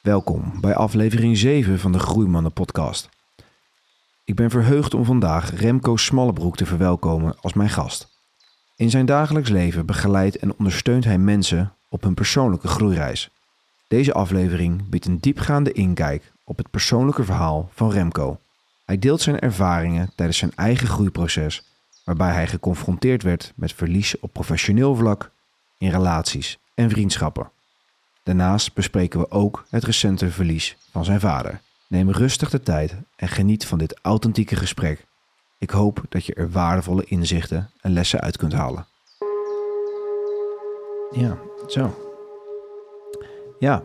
Welkom bij aflevering 7 van de Groeimannen podcast. Ik ben verheugd om vandaag Remco Smallebroek te verwelkomen als mijn gast. In zijn dagelijks leven begeleidt en ondersteunt hij mensen op hun persoonlijke groeireis. Deze aflevering biedt een diepgaande inkijk op het persoonlijke verhaal van Remco. Hij deelt zijn ervaringen tijdens zijn eigen groeiproces, waarbij hij geconfronteerd werd met verlies op professioneel vlak, in relaties en vriendschappen. Daarnaast bespreken we ook het recente verlies van zijn vader. Neem rustig de tijd en geniet van dit authentieke gesprek. Ik hoop dat je er waardevolle inzichten en lessen uit kunt halen. Ja, zo. Ja,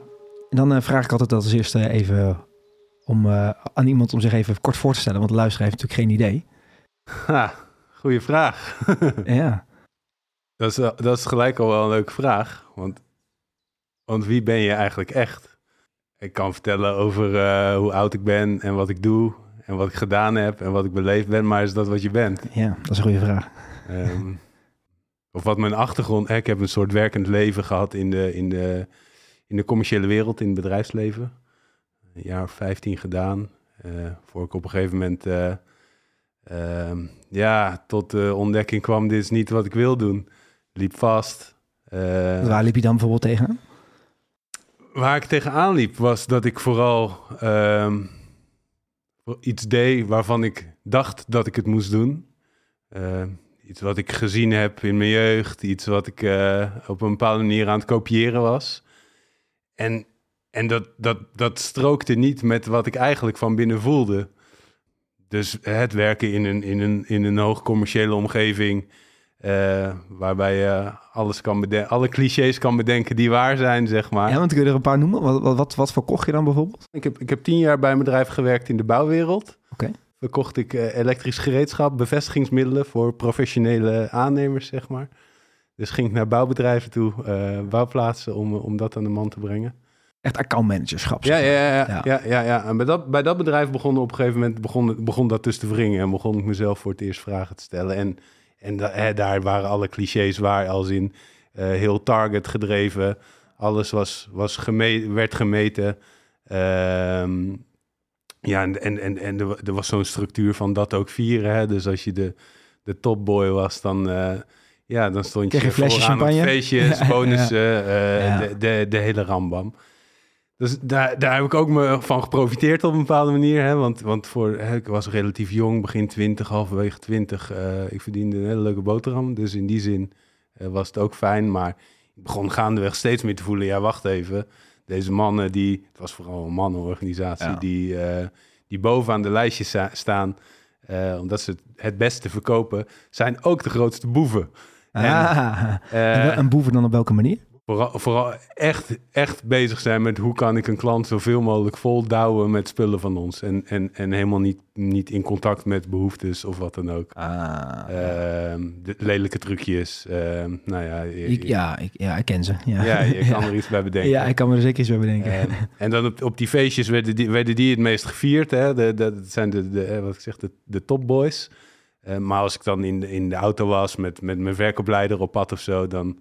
en dan eh, vraag ik altijd als eerste even om, eh, aan iemand om zich even kort voor te stellen, want de luisteraar heeft natuurlijk geen idee. Ha, goeie vraag. Ja, dat, is, dat is gelijk al wel een leuke vraag. Want, want wie ben je eigenlijk echt? Ik kan vertellen over eh, hoe oud ik ben en wat ik doe en wat ik gedaan heb en wat ik beleefd ben, maar is dat wat je bent? ja, dat is een goede vraag. Ehm, of wat mijn achtergrond... Ik heb een soort werkend leven gehad in de, in de, in de commerciële wereld, in het bedrijfsleven. Een jaar of 15 gedaan. eh voor ik op een gegeven moment... eh, ehm, ja, tot de ontdekking kwam, dit is niet wat ik wil doen. Liep vast. Waar liep je dan bijvoorbeeld tegen? Waar ik tegenaan liep was dat ik vooral ehm, iets deed waarvan ik dacht dat ik het moest doen. Eh, iets wat ik gezien heb in mijn jeugd, iets wat ik eh, op een bepaalde manier aan het kopiëren was. En, en dat, dat, dat strookte niet met wat ik eigenlijk van binnen voelde. Dus het werken in een, in een, in een hoog commerciële omgeving, eh, waarbij je alles kan bedenken, alle clichés kan bedenken die waar zijn, zeg maar. Ja, want kun je er een paar noemen? Wat, wat, wat, wat verkocht je dan bijvoorbeeld? Ik heb, ik heb tien jaar bij een bedrijf gewerkt in de bouwwereld. Oké. Verkocht ik eh, elektrisch gereedschap, bevestigingsmiddelen voor professionele aannemers, zeg maar. Dus ging ik naar bouwbedrijven toe, eh, bouwplaatsen, om, om dat aan de man te brengen. Echt accountmanagerschap. Ja, ja, maar. ja, ja, ja, ja. En bij dat, bij dat bedrijf begon op een gegeven moment begon, begon dat dus te wringen. En begon ik mezelf voor het eerst vragen te stellen. En, en da- hè, daar waren alle clichés waar, als in eh, heel target gedreven. Alles was, was geme- werd gemeten. Ehm, ja, en, en, en, en er, wa- was zo'n structuur van dat ook vieren. Hè? Dus als je de, de topboy was, dan, eh, ja, dan stond je je vooraan op champagne? feestjes, Ja, bonussen, eh, Ja. de, de, de hele rambam. Dus daar, daar heb ik ook me van geprofiteerd op een bepaalde manier. Hè? Want, want voor, hè, ik was relatief jong, begin 20, halverwege 20. eh, ik verdiende een hele leuke boterham. Dus in die zin eh, was het ook fijn. Maar ik begon gaandeweg steeds meer te voelen... ja, wacht even. Deze mannen, die, het was vooral een mannenorganisatie... Ja. Die, eh, die bovenaan de lijstjes sta- staan... omdat ze het, het beste verkopen... zijn ook de grootste boeven. Ah, en wel- een boeven dan op welke manier? Vooral, vooral echt, echt bezig zijn met hoe kan ik een klant zoveel mogelijk voldouwen met spullen van ons. En, en, en helemaal niet, niet in contact met behoeftes of wat dan ook. Ah, Ehm, de lelijke trucjes. ehm, nou ja, je, ik, ja, ik, ja, ik ken ze. Ja, ja, je kan er iets bij bedenken. Ja, ik kan me er zeker iets bij bedenken. Ehm, en dan op, op die feestjes werden die, werden die het meest gevierd. Hè? De, de, dat zijn de, de, eh, wat ik zeg, de, de topboys. Maar als ik dan in de, in de auto was met, met mijn verkoopleider op pad of zo, dan,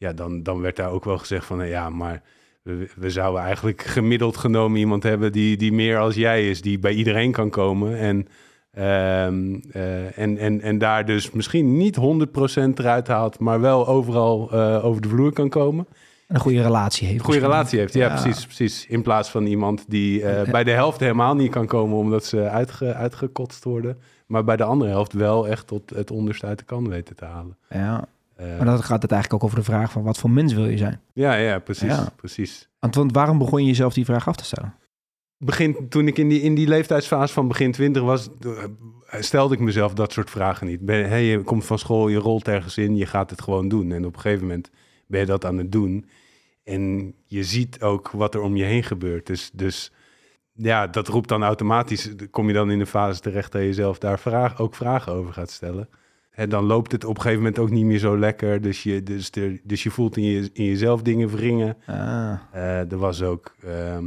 ja, dan, dan werd daar ook wel gezegd van, eh, ja, maar we, we zouden eigenlijk gemiddeld genomen iemand hebben die, die meer als jij is, die bij iedereen kan komen. En, ehm, eh, en, en, en daar dus misschien niet 100% eruit haalt, maar wel overal eh, over de vloer kan komen. En een goede relatie heeft. Een goede misschien. relatie heeft, ja, Ja. precies, precies. In plaats van iemand die bij de helft helemaal niet kan komen omdat ze uitge, uitgekotst worden. Maar bij de andere helft wel echt tot het onderste uit de kan weten te halen. Ja, maar dan gaat het eigenlijk ook over de vraag van wat voor mens wil je zijn? ja, ja, precies, Ja. precies. Want, want waarom begon je jezelf die vraag af te stellen? Begin, toen ik in die, in die leeftijdsfase van begin twintig was, eh, stelde ik mezelf dat soort vragen niet. Ben, hey, je komt van school, je rolt ergens in, je gaat het gewoon doen. En op een gegeven moment ben je dat aan het doen. En je ziet ook wat er om je heen gebeurt. Dus, dus ja, dat roept dan automatisch, kom je dan in de fase terecht dat je zelf daar vraag, ook vragen over gaat stellen. En dan loopt het op een gegeven moment ook niet meer zo lekker. Dus je, dus de, dus je voelt in, je, in jezelf dingen wringen. Ah, Eh, er was ook, ehm,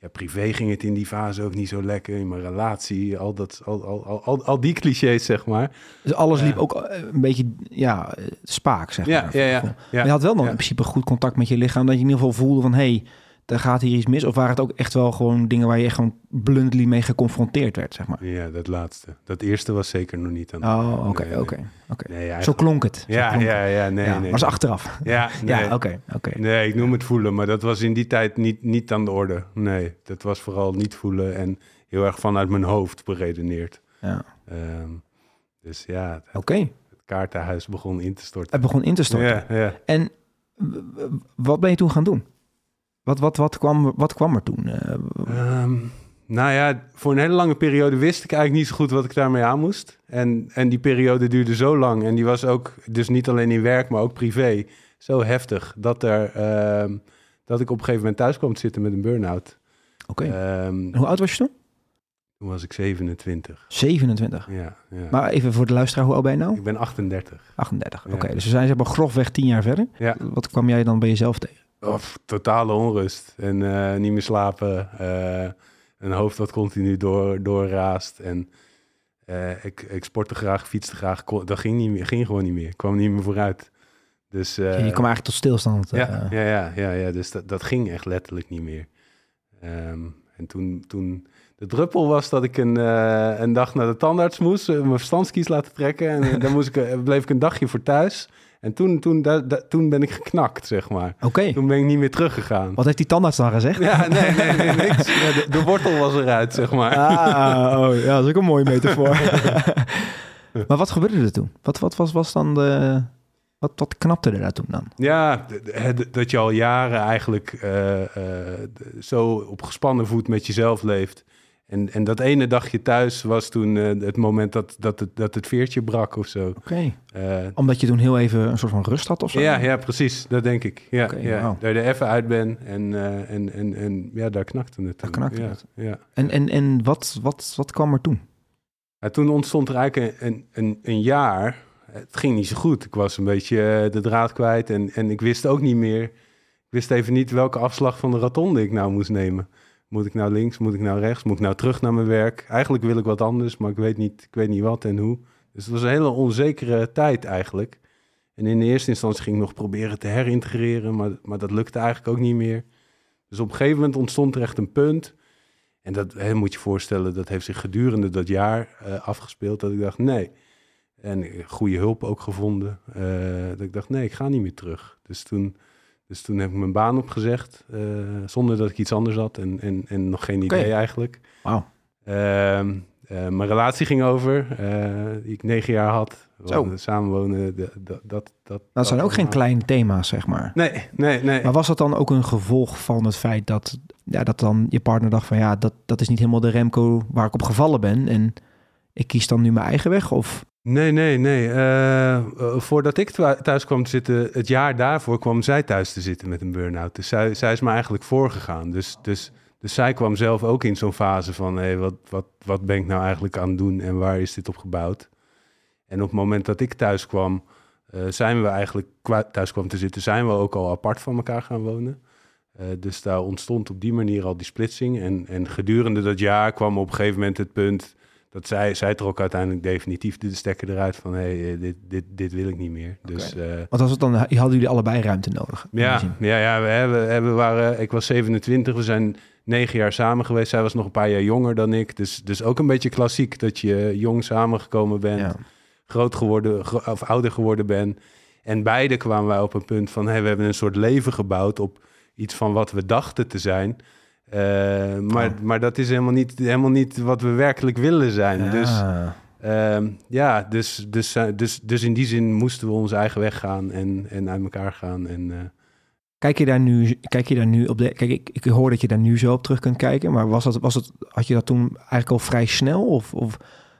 ja, privé ging het in die fase ook niet zo lekker. In mijn relatie, al, dat, al, al, al, al, die clichés, zeg maar. dus alles liep ook eh, een beetje ja, eh, spaak, zeg Ja, maar. ja, ja. Maar ja. je had wel nog in principe goed contact met je lichaam, dat je in ieder geval voelde van, hey, er gaat hier iets mis? Of waren het ook echt wel gewoon dingen waar je echt gewoon bluntly mee geconfronteerd werd, zeg maar? Ja, dat laatste. Dat eerste was zeker nog niet aan de Oh, oké, oké. oké. Zo klonk het. Zo Ja, klonk ja, ja, nee, Ja, nee. Is achteraf. Ja, nee. Ja, oké, oké. Nee, ik noem het voelen, maar dat was in die tijd niet, niet aan de orde. Nee, dat was vooral niet voelen en heel erg vanuit mijn hoofd beredeneerd. Ja. Ehm, dus ja, het, Oké, het kaartenhuis begon in te storten. het begon in te storten. Ja, ja. En wat ben je toen gaan doen? Wat, wat, wat, kwam, wat kwam er toen? Eh, Ehm, nou ja, voor een hele lange periode wist ik eigenlijk niet zo goed wat ik daarmee aan moest. En, en die periode duurde zo lang. En die was ook, dus niet alleen in werk, maar ook privé, zo heftig. Dat, er, ehm, dat ik op een gegeven moment thuis kwam te zitten met een burn-out. Oké. Ehm, Hoe oud was je toen? toen was ik 27. 27. Ja, ja. Maar even voor de luisteraar, hoe oud ben je nou? ik ben 38. 38. Ja. Oké, dus we zijn zeg maar grofweg 10 jaar verder. Ja. Wat kwam jij dan bij jezelf tegen? Of totale onrust. En eh, niet meer slapen. eh, een hoofd dat continu door, doorraast. En eh, ik, ik sportte graag, fietste graag. Kon- dat ging, niet meer, ging gewoon niet meer. Ik kwam niet meer vooruit. Dus, je kwam eigenlijk tot stilstand. ja, ja, ja, ja, ja, dus dat, dat ging echt letterlijk niet meer. Ehm, en toen, toen de druppel was dat ik een, een dag naar de tandarts moest, mijn verstandskies laten trekken. En dan moest ik, bleef ik een dagje voor thuis. En toen, toen, da- da- toen ben ik geknakt, zeg maar. Oké. Toen ben ik niet meer teruggegaan. Wat heeft die tandarts dan gezegd? Ja, nee, nee, nee, niks. De, de wortel was eruit, zeg maar. Ah, oh, ja, dat is ook een mooie metafoor. maar wat gebeurde er toen? Wat, wat was, was dan de... Wat, wat knapte er daar toen dan? Ja, dat je al jaren eigenlijk eh, eh, zo op gespannen voet met jezelf leeft. En, en dat ene dagje thuis was toen eh, het moment dat, dat, het, dat het veertje brak of zo. Oké. Eh, Omdat je toen heel even een soort van rust had of zo? ja, ja, precies. Dat denk ik. Ja, ja. wauw. Dat je er even uit ben en, eh, en, en, en ja, daar knakte het Daar toen. knakte ja, het. Ja. En, en, en wat, wat, wat kwam er toen? Ja, toen ontstond er eigenlijk een, een, een, jaar. Het ging niet zo goed. Ik was een beetje de draad kwijt en, en ik wist ook niet meer. Ik wist even niet welke afslag van de rotonde ik nou moest nemen. Moet ik nou links? Moet ik nou rechts? Moet ik nou terug naar mijn werk? Eigenlijk wil ik wat anders, maar ik weet niet, ik weet niet wat en hoe. Dus het was een hele onzekere tijd eigenlijk. En in de eerste instantie ging ik nog proberen te herintegreren, maar, maar dat lukte eigenlijk ook niet meer. Dus op een gegeven moment ontstond er echt een punt. En dat hè, moet je voorstellen, dat heeft zich gedurende dat jaar eh, afgespeeld. Dat ik dacht, nee. En eh, goede hulp ook gevonden. eh, dat ik dacht, nee, ik ga niet meer terug. Dus toen, dus toen heb ik mijn baan opgezegd. eh, zonder dat ik iets anders had. En, en, en nog geen idee eigenlijk. Wauw. Ehm, eh, mijn relatie ging over, eh, die ik negen jaar had. We Zo. Samenwonen, de- dat, dat, dat, Dat zijn ook geen kleine thema's, zeg maar. Nee, nee, nee. Maar was dat dan ook een gevolg van het feit dat, ja, dat dan je partner dacht van ja, dat, dat is niet helemaal de Remco waar ik op gevallen ben en ik kies dan nu mijn eigen weg? Of Nee, nee, nee. Eh, eh, voordat ik thui- thuis kwam te zitten, het jaar daarvoor kwam zij thuis te zitten met een burn-out. Dus zij, zij is me eigenlijk voorgegaan. Dus, dus, dus zij kwam zelf ook in zo'n fase van, hé, wat, wat, wat ben ik nou eigenlijk aan het doen en waar is dit op gebouwd? En op het moment dat ik thuis kwam, eh, zijn we eigenlijk, thuis kwam te zitten, zijn we ook al apart van elkaar gaan wonen. Dus daar ontstond op die manier al die splitsing. En, en gedurende dat jaar kwam op een gegeven moment het punt dat zij, zij trok uiteindelijk definitief de stekker eruit van hé, hey, eh, dit, dit, dit wil ik niet meer. Dus eh, wat was het dan? Hadden jullie allebei ruimte nodig? ja, ja, ja, we hebben, we waren, ik was 27, we zijn negen jaar samen geweest. Zij was nog een paar jaar jonger dan ik. Dus, dus ook een beetje klassiek dat je jong samengekomen bent, Ja. groot geworden gro- of ouder geworden bent. En beide kwamen wij op een punt van hey, we hebben een soort leven gebouwd op iets van wat we dachten te zijn. Eh, maar, Oh. maar dat is helemaal niet, helemaal niet wat we werkelijk willen zijn. Ja. Dus Ehm, ja, dus, dus, eh, dus, dus in die zin moesten we onze eigen weg gaan en, en uit elkaar gaan. En, eh, Kijk je daar nu, kijk je daar nu op de. Kijk, ik, ik hoor dat je daar nu zo op terug kunt kijken. Maar was dat, was het, had je dat toen eigenlijk al vrij snel? Of, of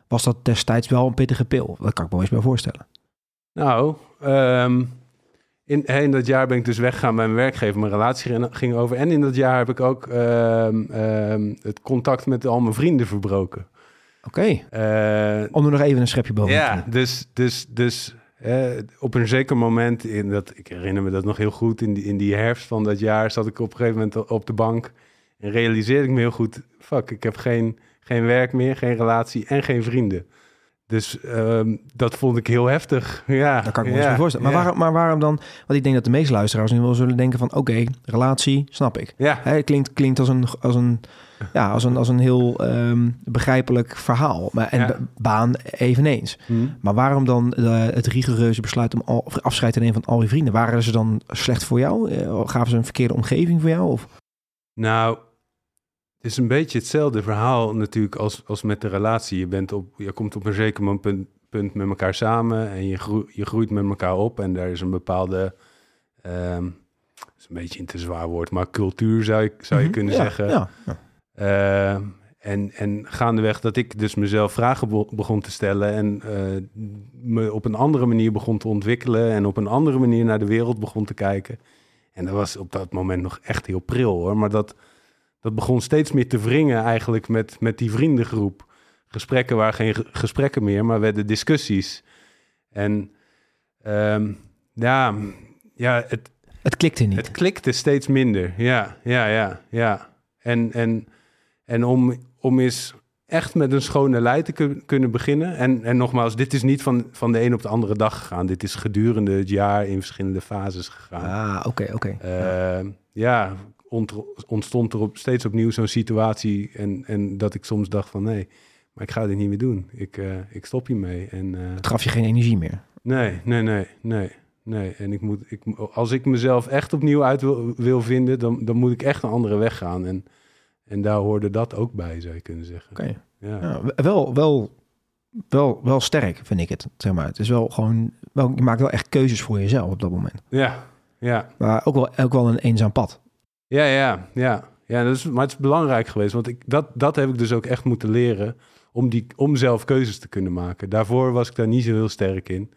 was dat destijds wel een pittige pil? Dat kan ik me wel eens bij voorstellen. nou, ehm, in, in dat jaar ben ik dus weggegaan bij mijn werkgever. Mijn relatie ging- over. En in dat jaar heb ik ook ehm, ehm, het contact met al mijn vrienden verbroken. Oké. Eh, Om er nog even een schepje boven te ja, doen. dus, dus, dus op een zeker moment, in dat, ik herinner me dat nog heel goed, in die, in die herfst van dat jaar zat ik op een gegeven moment op de bank en realiseerde ik me heel goed, fuck, ik heb geen, geen werk meer, geen relatie en geen vrienden. Dus ehm, dat vond ik heel heftig. Ja, Dat kan ik me ja, eens voorstellen. Maar, ja. waarom, maar waarom dan? Want ik denk dat de meeste luisteraars nu wel zullen denken van... oké, relatie, snap ik. Ja, Hè, het klinkt, klinkt als een, als een, ja, als een, als een heel ehm, begrijpelijk verhaal. Maar, en Ja. baan eveneens. Hm. Maar waarom dan eh, het rigoureuze besluit om al, afscheid te nemen van al je vrienden? Waren ze dan slecht voor jou? Eh, gaven ze een verkeerde omgeving voor jou? Of? Nou, is een beetje hetzelfde verhaal natuurlijk als, als met de relatie. Je, bent op, je komt op een zeker moment punt, punt met elkaar samen en je, groe- je groeit met elkaar op. En daar is een bepaalde, ehm dat is een beetje een te zwaar woord, maar cultuur zou je, zou je Mhm. kunnen Ja, zeggen. Ja, ja. Eh, en, en gaandeweg dat ik dus mezelf vragen be- begon te stellen en eh, me op een andere manier begon te ontwikkelen en op een andere manier naar de wereld begon te kijken. En dat was op dat moment nog echt heel pril hoor, maar dat, dat begon steeds meer te wringen eigenlijk met, met die vriendengroep. Gesprekken waren geen ge- gesprekken meer, maar werden discussies. En ehm, ja, ja het, Het klikte niet. het klikte steeds minder. Ja, ja, ja, ja. En, en, en om, om eens echt met een schone lei te kun- kunnen beginnen. En, en nogmaals, dit is niet van, van de een op de andere dag gegaan. Dit is gedurende het jaar in verschillende fases gegaan. Ah, oké, oké. Eh, ja, ontstond er op, steeds opnieuw zo'n situatie. En, en dat ik soms dacht van nee, maar ik ga dit niet meer doen. Ik, eh, ik stop hiermee. En, eh, Het gaf je geen energie meer. Nee, nee, nee, nee. Nee, en ik moet, ik, als ik mezelf echt opnieuw uit wil, wil vinden, dan, dan moet ik echt een andere weg gaan. En, en daar hoorde dat ook bij, zou je kunnen zeggen. Oké. Ja. Ja, wel, wel, wel, wel sterk, vind ik het. Zeg maar. Het is wel gewoon... Wel, je maakt wel echt keuzes voor jezelf op dat moment. ja, ja, Maar ook wel, ook wel een eenzaam pad. Ja, ja, ja. ja dat is, maar het is belangrijk geweest, want ik, dat, dat heb ik dus ook echt moeten leren om, die, om zelf keuzes te kunnen maken. Daarvoor was ik daar niet zo heel sterk in.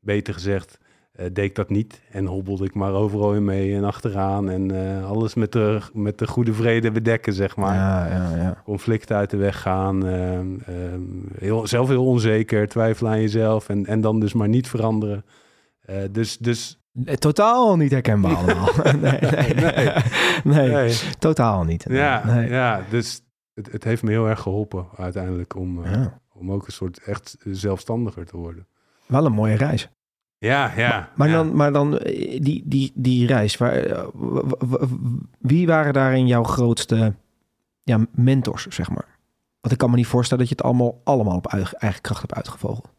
Beter gezegd, eh, deed ik dat niet en hobbelde ik maar overal in mee en achteraan en eh, alles met de, met de goede vrede bedekken, zeg maar. Ja, ja, ja. conflicten uit de weg gaan. ehm, ehm, heel, zelf heel onzeker, twijfelen aan jezelf en, en dan dus maar niet veranderen. Eh, dus, dus Totaal niet herkenbaar allemaal. nee, nee, nee. nee, nee. totaal niet. Ja, ja, dus het, het heeft me heel erg geholpen uiteindelijk om, eh, om ook een soort echt zelfstandiger te worden. Wel een mooie reis. Ja, ja. Maar ja. dan, maar dan eh, die, die, die reis, waar, eh, wie waren daarin jouw grootste ja, mentors, zeg maar? Want ik kan me niet voorstellen dat je het allemaal, allemaal op eigen, eigen kracht hebt uitgevogeld.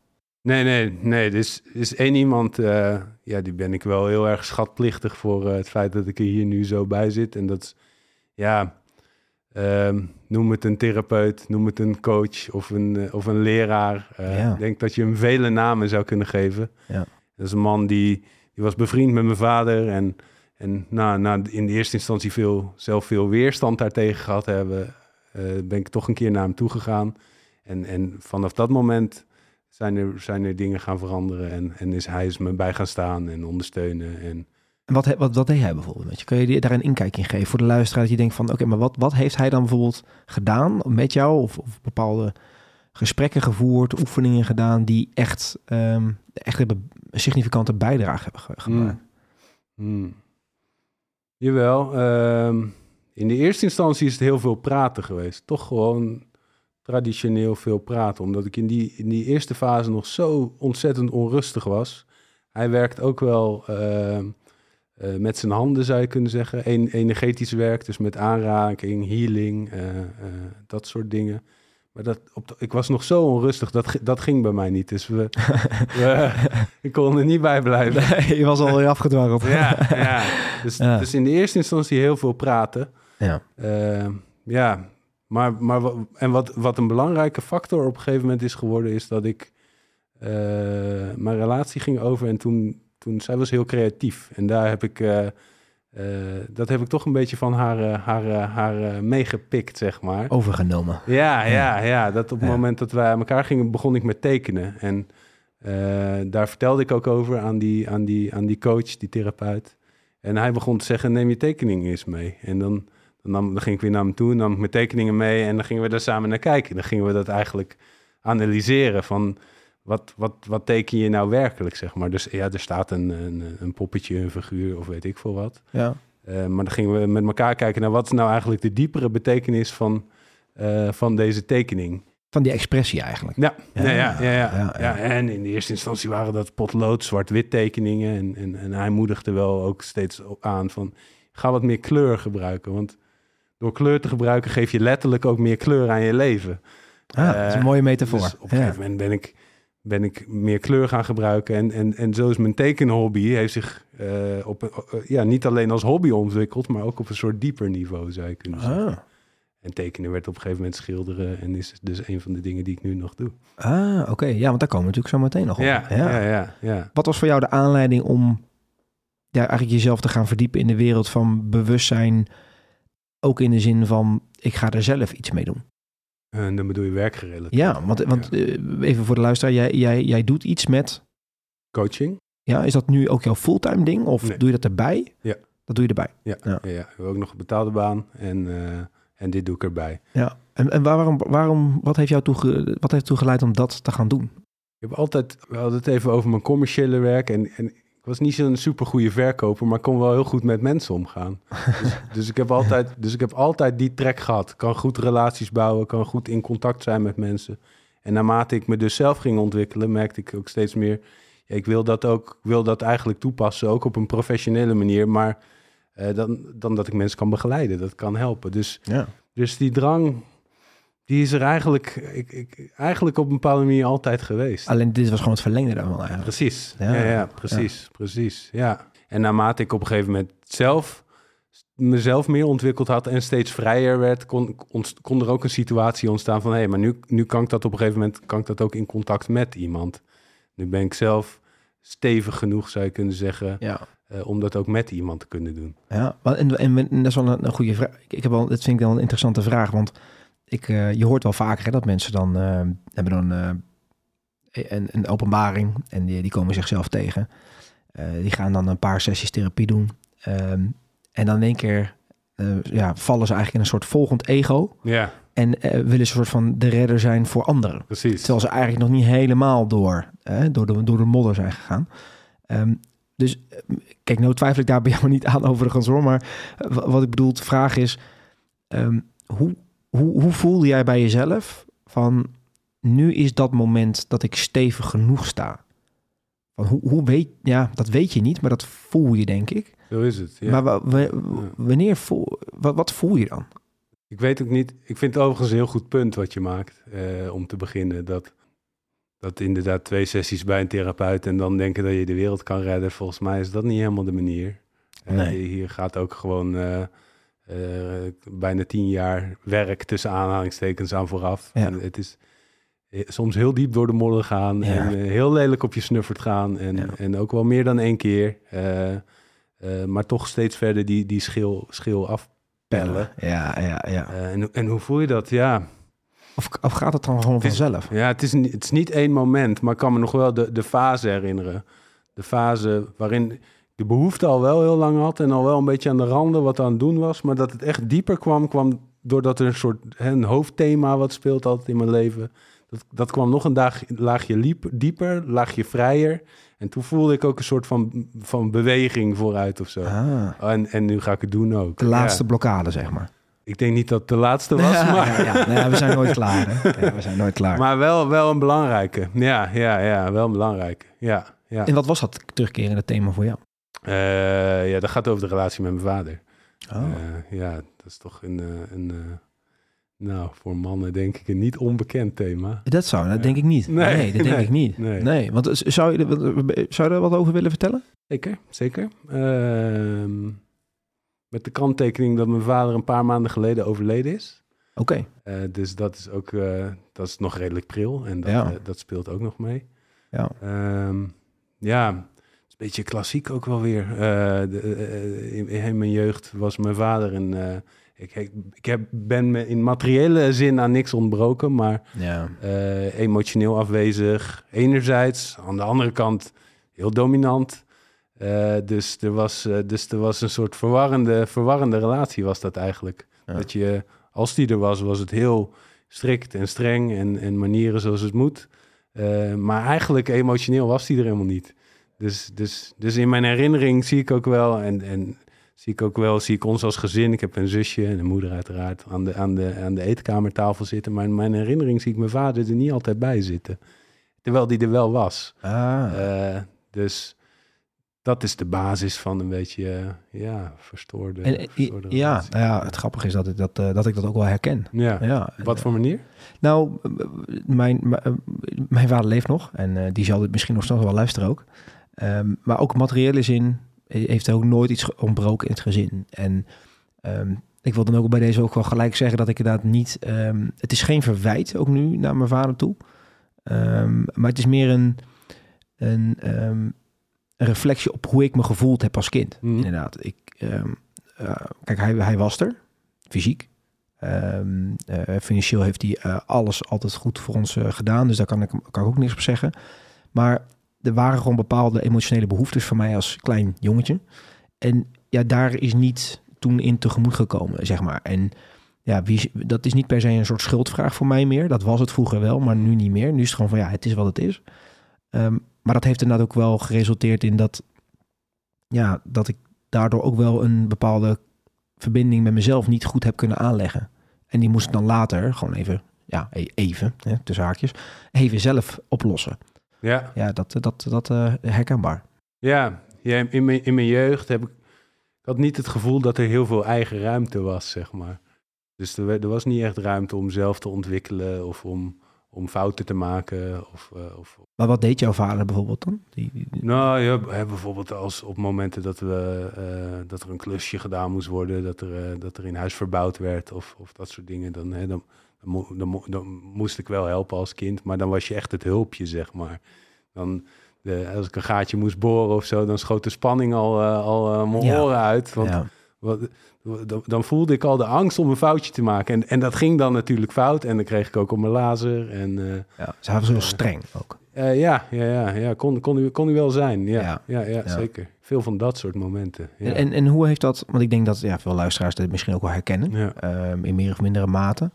Nee, nee, nee. Er is, is één iemand, eh, ja, die ben ik wel heel erg schatplichtig voor eh, het feit dat ik er hier nu zo bij zit. En dat is, ja, ehm, noem het een therapeut, noem het een coach of een, eh, of een leraar. Ja. Ik denk dat je hem vele namen zou kunnen geven. Ja. Dat is een man die, die was bevriend met mijn vader en, en na, na in de eerste instantie veel, zelf veel weerstand daartegen gehad hebben, ben ik toch een keer naar hem toegegaan. En, en vanaf dat moment zijn er, zijn er dingen gaan veranderen en, en is hij is me bij gaan staan en ondersteunen. En, En wat, wat, wat deed hij bijvoorbeeld met je? Kun je daar een inkijk in geven voor de luisteraar? Dat je denkt van, oké, maar wat, wat heeft hij dan bijvoorbeeld gedaan met jou? Of, of bepaalde gesprekken gevoerd, oefeningen gedaan... die echt, ehm, echt hebben een significante bijdrage hebben ge- gemaakt? Hmm. Jawel, ehm, in de eerste instantie is het heel veel praten geweest. Toch gewoon traditioneel veel praten, omdat ik in die, in die eerste fase nog zo ontzettend onrustig was. Hij werkt ook wel ehm, eh, met zijn handen, zou je kunnen zeggen. En, energetisch werk, dus met aanraking, healing, eh, eh, dat soort dingen. Maar dat, op de- ik was nog zo onrustig, dat, dat ging bij mij niet. Dus we, we, ik kon er niet bij blijven. Nee, je was al weer afgedwarreld. Ja, ja. Dus, Ja. dus in de eerste instantie heel veel praten. ja. Eh, ja, maar, maar en wat, wat een belangrijke factor op een gegeven moment is geworden, is dat ik eh, mijn relatie ging over en toen, toen zij was heel creatief. En daar heb ik, eh, eh, dat heb ik toch een beetje van haar, haar, haar meegepikt, zeg maar. Overgenomen. Ja, ja, ja. Dat op het Ja. moment dat wij aan elkaar gingen, begon ik met tekenen. En daar vertelde ik ook over aan die, aan, die, aan die coach, die therapeut. En hij begon te zeggen, neem je tekeningen eens mee. En dan, dan, nam- dan ging ik weer naar hem toe, nam ik mijn tekeningen mee... en dan gingen we daar samen naar kijken. Dan gingen we dat eigenlijk analyseren van... Wat, wat, wat teken je nou werkelijk, zeg maar. Dus ja, er staat een, een, een poppetje, een figuur of weet ik veel wat. Ja. Eh, maar dan gingen we met elkaar kijken naar wat is nou eigenlijk de diepere betekenis van, eh, van deze tekening. Van die expressie eigenlijk. Ja, ja, Ja, ja, ja, ja, ja, ja, ja. En in de eerste instantie waren dat potlood, zwart-wit tekeningen. En, en, en hij moedigde wel ook steeds aan van... ga wat meer kleur gebruiken. Want door kleur te gebruiken geef je letterlijk ook meer kleur aan je leven. Ah, dat is een Eh, mooie metafoor. Dus op een ja. gegeven moment ben ik, ben ik meer kleur gaan gebruiken. En, en, en zo is mijn tekenhobby heeft zich eh, op, eh, ja, niet alleen als hobby ontwikkeld... maar ook op een soort dieper niveau, zou je kunnen zeggen. Ah. En tekenen werd op een gegeven moment schilderen... en is dus een van de dingen die ik nu nog doe. Ah, oké. Ja, want daar komen we natuurlijk zo meteen nog op. Ja, ja, ja, ja. Wat was voor jou de aanleiding om ja, eigenlijk jezelf te gaan verdiepen in de wereld van bewustzijn? Ook in de zin van, ik ga er zelf iets mee doen. En dan bedoel je werkgerelateerd. Ja, want, want eh, even voor de luisteraar, jij, jij, jij doet iets met, Coaching? ja, is dat nu ook jouw fulltime ding? Of Nee. doe je dat erbij? Ja. Dat doe je erbij. Ja, Ja. ja. ja. we ook nog een betaalde baan en, eh, en dit doe ik erbij. Ja. En, en waarom, waarom, wat heeft jou toege, wat heeft toegeleid om dat te gaan doen? Ik heb altijd, we hadden het even over mijn commerciële werk en, en ik was niet zo'n supergoeie verkoper, maar ik kon wel heel goed met mensen omgaan. dus, dus, ik heb altijd, dus ik heb altijd die trek gehad. Ik kan goed relaties bouwen, kan goed in contact zijn met mensen. En naarmate ik me dus zelf ging ontwikkelen, merkte ik ook steeds meer, ja, ik wil dat ook, wil dat eigenlijk toepassen, ook op een professionele manier, maar eh, dan, dan dat ik mensen kan begeleiden, dat kan helpen. Dus Ja. Dus die drang, die is er eigenlijk, ik, ik, eigenlijk op een bepaalde manier altijd geweest. Alleen dit was gewoon het verlengde daarvan eigenlijk. Precies, Ja. ja, ja, precies, precies, ja. En naarmate ik op een gegeven moment zelf mezelf meer ontwikkeld had en steeds vrijer werd, kon, kon er ook een situatie ontstaan van, hé, hey, maar nu, nu kan ik dat op een gegeven moment, kan ik dat ook in contact met iemand. Nu ben ik zelf stevig genoeg, zou je kunnen zeggen, Ja. eh, om dat ook met iemand te kunnen doen. Ja, en, en, en dat is wel een, een goede vraag. Ik, ik heb wel, dat vind ik wel een interessante vraag, want ik, eh, je hoort wel vaker hè, dat mensen dan eh, hebben dan eh, een, een openbaring en die, die komen zichzelf tegen. Die gaan dan een paar sessies therapie doen. Ehm, en dan in één keer ja, vallen ze eigenlijk in een soort volgend ego Ja, en willen ze een soort van de redder zijn voor anderen. precies. Terwijl ze eigenlijk nog niet helemaal door, hè, door, de, door de modder zijn gegaan. Ehm, dus kijk, nou twijfel ik daar bij jou niet aan overigens hoor. Maar wa- wat ik bedoel, de vraag is... ehm, hoe, hoe, hoe voelde jij bij jezelf van... nu is dat moment dat ik stevig genoeg sta? Van hoe, hoe weet... Ja, dat weet je niet, maar dat voel je denk ik. Zo is het. Ja. Maar wa- wa- wanneer voel... Wat, wat voel je dan? Ik weet ook niet. Ik vind het overigens een heel goed punt wat je maakt eh, om te beginnen. Dat, dat inderdaad twee sessies bij een therapeut en dan denken dat je de wereld kan redden. Volgens mij is dat niet helemaal de manier. Eh, Nee. hier gaat ook gewoon eh, bijna tien jaar werk tussen aanhalingstekens aan vooraf. Ja. En het is eh, soms heel diep door de modder gaan Ja. en eh, heel lelijk op je snuffert gaan. En, Ja. en ook wel meer dan één keer. Eh, eh, maar toch steeds verder die, die schil, schil afpellen. Ja, ja, ja. Eh, en, en hoe voel je dat? Ja, Of, of gaat het dan gewoon Het is- vanzelf? ja het, is, het is niet één moment, maar ik kan me nog wel de, de fase herinneren. De fase waarin de behoefte al wel heel lang had en al wel een beetje aan de randen wat aan het doen was. Maar dat het echt dieper kwam, kwam doordat er een soort hè, een hoofdthema wat speelt altijd in mijn leven. Dat, dat kwam nog een dag, laagje liep, dieper, laagje vrijer. En toen voelde ik ook een soort van, van beweging vooruit of zo. Ah, En, en nu ga ik het doen ook. de laatste Ja. blokkade, zeg maar. Ik denk niet dat het de laatste was, ja, maar... ja. Nee, we zijn nooit klaar. Hè? We zijn nooit klaar. Maar wel, wel een belangrijke. Ja, ja, ja, wel een belangrijke. Ja, ja. En wat was dat terugkerende thema voor jou? Eh, ja, dat gaat over de relatie met mijn vader. Oh. Eh, ja, dat is toch een, eh, een nou, voor mannen denk ik een niet onbekend thema. dat zou, dat denk ik niet. Nee, Nee, dat denk nee, ik niet. Nee, nee. want zou je, zou je er wat over willen vertellen? Zeker, zeker. Ehm, met de kanttekening dat mijn vader een paar maanden geleden overleden is. Oké. Dus dat is ook dat is nog redelijk pril en dat, Ja. dat speelt ook nog mee. Ja. Ehm, ja, beetje klassiek ook wel weer. Eh, de, eh, in, in mijn jeugd was mijn vader een... eh, ik, ik, ik heb, ben me in materiële zin aan niks ontbroken, maar Ja. eh, emotioneel afwezig. Enerzijds, aan de andere kant heel dominant. Eh, dus, er was, eh, dus er was een soort verwarrende, verwarrende relatie was dat eigenlijk. Ja. Dat je, als die er was, was het heel strikt en streng en, en manieren zoals het moet. Eh, maar eigenlijk emotioneel was die er helemaal niet. Dus, dus, dus in mijn herinnering zie ik ook wel, en, en zie ik ook wel, zie ik ons als gezin. Ik heb een zusje en een moeder uiteraard aan de, aan de, aan de eetkamertafel zitten. Maar in mijn herinnering zie ik mijn vader er niet altijd bij zitten. Terwijl die er wel was. Ah. Eh, dus dat is de basis van een beetje, eh, ja, verstoorde, En, eh, verstoorde ja, relatie. nou ja, het grappige is dat ik dat, dat ik dat ook wel herken. Ja. Ja, Wat voor manier? Nou, mijn, mijn vader leeft nog en die zal dit misschien nog steeds wel luisteren ook. Ehm, maar ook materiële zin heeft er ook nooit iets ontbroken in het gezin. En ehm, ik wil dan ook bij deze ook wel gelijk zeggen dat ik inderdaad niet... ehm, het is geen verwijt ook nu naar mijn vader toe. Maar het is meer een, een, een reflectie op hoe ik me gevoeld heb als kind. Mhm. Inderdaad. Ik, eh, kijk, hij, hij was er, fysiek. Eh, financieel heeft hij eh, alles altijd goed voor ons gedaan. Dus daar kan ik, kan ik ook niks op zeggen. Maar er waren gewoon bepaalde emotionele behoeftes voor mij als klein jongetje. En ja, daar is niet toen in tegemoet gekomen, zeg maar. En ja, wie, dat is niet per se een soort schuldvraag voor mij meer. Dat was het vroeger wel, maar nu niet meer. Nu is het gewoon van ja, het is wat het is. Ehm, maar dat heeft inderdaad ook wel geresulteerd in dat, ja, dat ik daardoor ook wel een bepaalde verbinding met mezelf niet goed heb kunnen aanleggen. En die moest ik dan later gewoon even, ja, e- even, hè, tussen haakjes, even zelf oplossen. Ja, Ja, dat, dat, dat herkenbaar. ja. ja in, mijn, in mijn jeugd heb ik, ik had niet het gevoel dat er heel veel eigen ruimte was, zeg maar. Dus er, er was niet echt ruimte om zelf te ontwikkelen of om, om fouten te maken. Of, eh, of, Maar wat deed jouw vader bijvoorbeeld dan? Die, Nou ja, bijvoorbeeld als op momenten dat, we, eh, dat er een klusje gedaan moest worden, dat er, dat er in huis verbouwd werd of, of dat soort dingen, dan, hè, dan, dan, mo- dan, mo- dan moest ik wel helpen als kind, maar dan was je echt het hulpje, zeg maar. Dan, de, als ik een gaatje moest boren of zo, dan schoot de spanning al, eh, al eh, mijn Ja. oren uit. Want ja. wat, dan, dan voelde ik al de angst om een foutje te maken. En, en dat ging dan natuurlijk fout. En dan kreeg ik ook op mijn lazer. En eh, ja. Ze was heel streng ook. ja, ja, ja, ja. Kon, kon, u, kon u wel zijn. Ja, Ja. ja. Zeker. Veel van dat soort momenten. Ja. En, en, en hoe heeft dat, want ik denk dat ja, veel luisteraars dit misschien ook wel herkennen, ehm, in meer of mindere mate.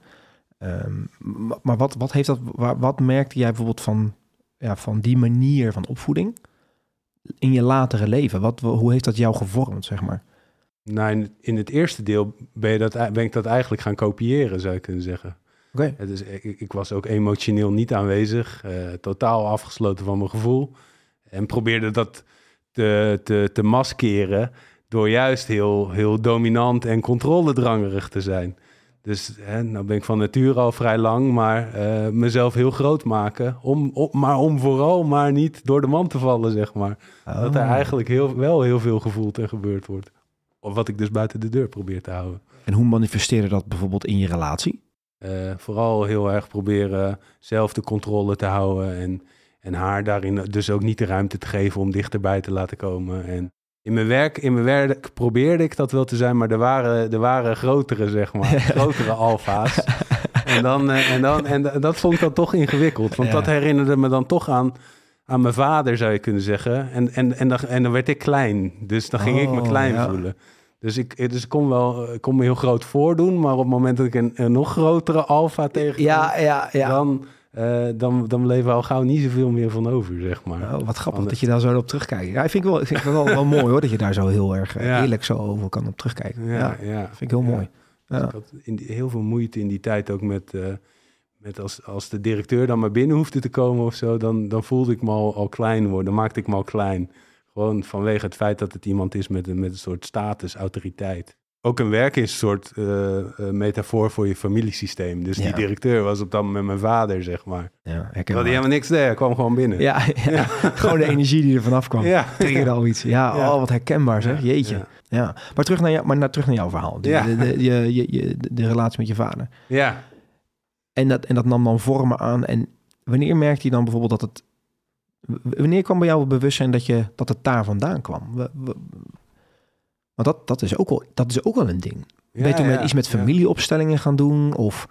Ehm, ma- maar wat, wat heeft dat, wat merkte jij bijvoorbeeld van, ja, van die manier van opvoeding in je latere leven? Wat, hoe heeft dat jou gevormd, zeg maar? Nou, in, het- eerste deel ben, je dat, ben ik dat eigenlijk gaan kopiëren, zou je kunnen zeggen. Oké. Is, ik, ik was ook emotioneel niet aanwezig, eh, totaal afgesloten van mijn gevoel. En probeerde dat te, te, te maskeren door juist heel, heel dominant en controledrangerig te zijn. Dus hè, nou ben ik van nature al vrij lang, maar eh, mezelf heel groot maken. Om, maar om vooral maar niet door de man te vallen, zeg maar. Dat er Oh. eigenlijk heel, wel heel veel gevoeld en gebeurd wordt. Of wat ik dus buiten de deur probeer te houden. En hoe manifesteerde dat bijvoorbeeld in je relatie? Eh, vooral heel erg proberen zelf de controle te houden. En, en haar daarin dus ook niet de ruimte te geven om dichterbij te laten komen. En in mijn werk, in mijn werk probeerde ik dat wel te zijn, maar er waren, er waren grotere, zeg maar. grotere alfa's. En, dan, eh, en, dan, en da- dat vond ik dan toch ingewikkeld. Want Ja. dat herinnerde me dan toch aan, aan mijn vader, zou je kunnen zeggen. En, en, en, dan, en dan werd ik klein. Dus dan ging ik me Oh, klein ja. voelen. Dus ik, dus ik kon wel ik kon me heel groot voordoen, maar op het moment dat ik een, een nog grotere alfa tegen ja, dan, eh, dan, dan bleef er al gauw niet zoveel meer van over, zeg maar. Oh, wat grappig Anders. dat je daar zo op terugkijkt. Ja, ik vind ik wel, ik vind het wel, wel mooi hoor, dat je daar zo heel erg eh, Ja. eerlijk zo over kan op terugkijken. Ja, ja, ja. vind ik heel mooi. Dus. Ik had in heel veel moeite in die tijd ook met, eh, met als, als de directeur dan maar binnen hoefde te komen of zo, dan, dan voelde ik me al, al klein worden. Dan maakte ik me al klein. Gewoon vanwege het feit dat het iemand is met een, met een soort status, autoriteit. Ook een werk is een soort eh, eh, metafoor voor je familiesysteem. Dus Ja. die directeur was op dat moment mijn vader, zeg maar. Ja, Terwijl herkenbaar. die helemaal niks deed, hij kwam gewoon binnen. Ja, ja. gewoon de energie die er vanaf kwam. Ja. Triggerde al iets. Ja, Ja. Oh, wat herkenbaar zeg. Jeetje. Ja. Maar, terug naar jou, maar naar, terug naar jouw verhaal. De, Ja. de, de, je, je, je- de relatie met je vader. Ja, En dat, en dat nam dan vormen aan. En wanneer merkte je dan bijvoorbeeld dat het... Wanneer kwam bij jou het bewustzijn dat, je, dat het daar vandaan kwam? Want dat, dat, is ook wel, dat is ook wel een ding. ben je toen met, iets met familieopstellingen gaan doen? Of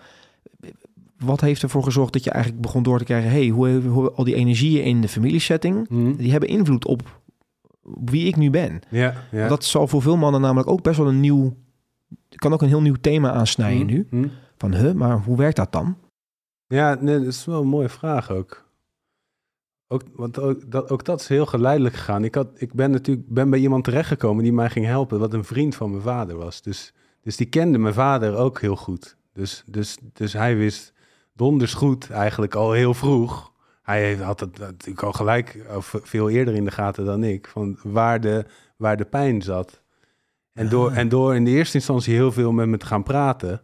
wat heeft ervoor gezorgd dat je eigenlijk begon door te krijgen... hey, hoe, hoe al die energieën in de familiesetting... Hm. die hebben invloed op wie ik nu ben. Ja, ja. Dat zal voor veel mannen namelijk ook best wel een nieuw... kan ook een heel nieuw thema aansnijden Hm, nu. hm. Van, huh, maar hoe werkt dat dan? Ja, nee, dat is wel een mooie vraag ook. Ook, want ook dat, ook dat is heel geleidelijk gegaan. Ik, had, ik ben natuurlijk ben bij iemand terechtgekomen die mij ging helpen, wat een vriend van mijn vader was. Dus, dus die kende mijn vader ook heel goed. Dus, dus, dus hij wist donders goed eigenlijk al heel vroeg. Hij had het natuurlijk al gelijk, of veel eerder in de gaten dan ik, van waar de, waar de pijn zat. En door, Ah. en door in de eerste instantie heel veel met me te gaan praten.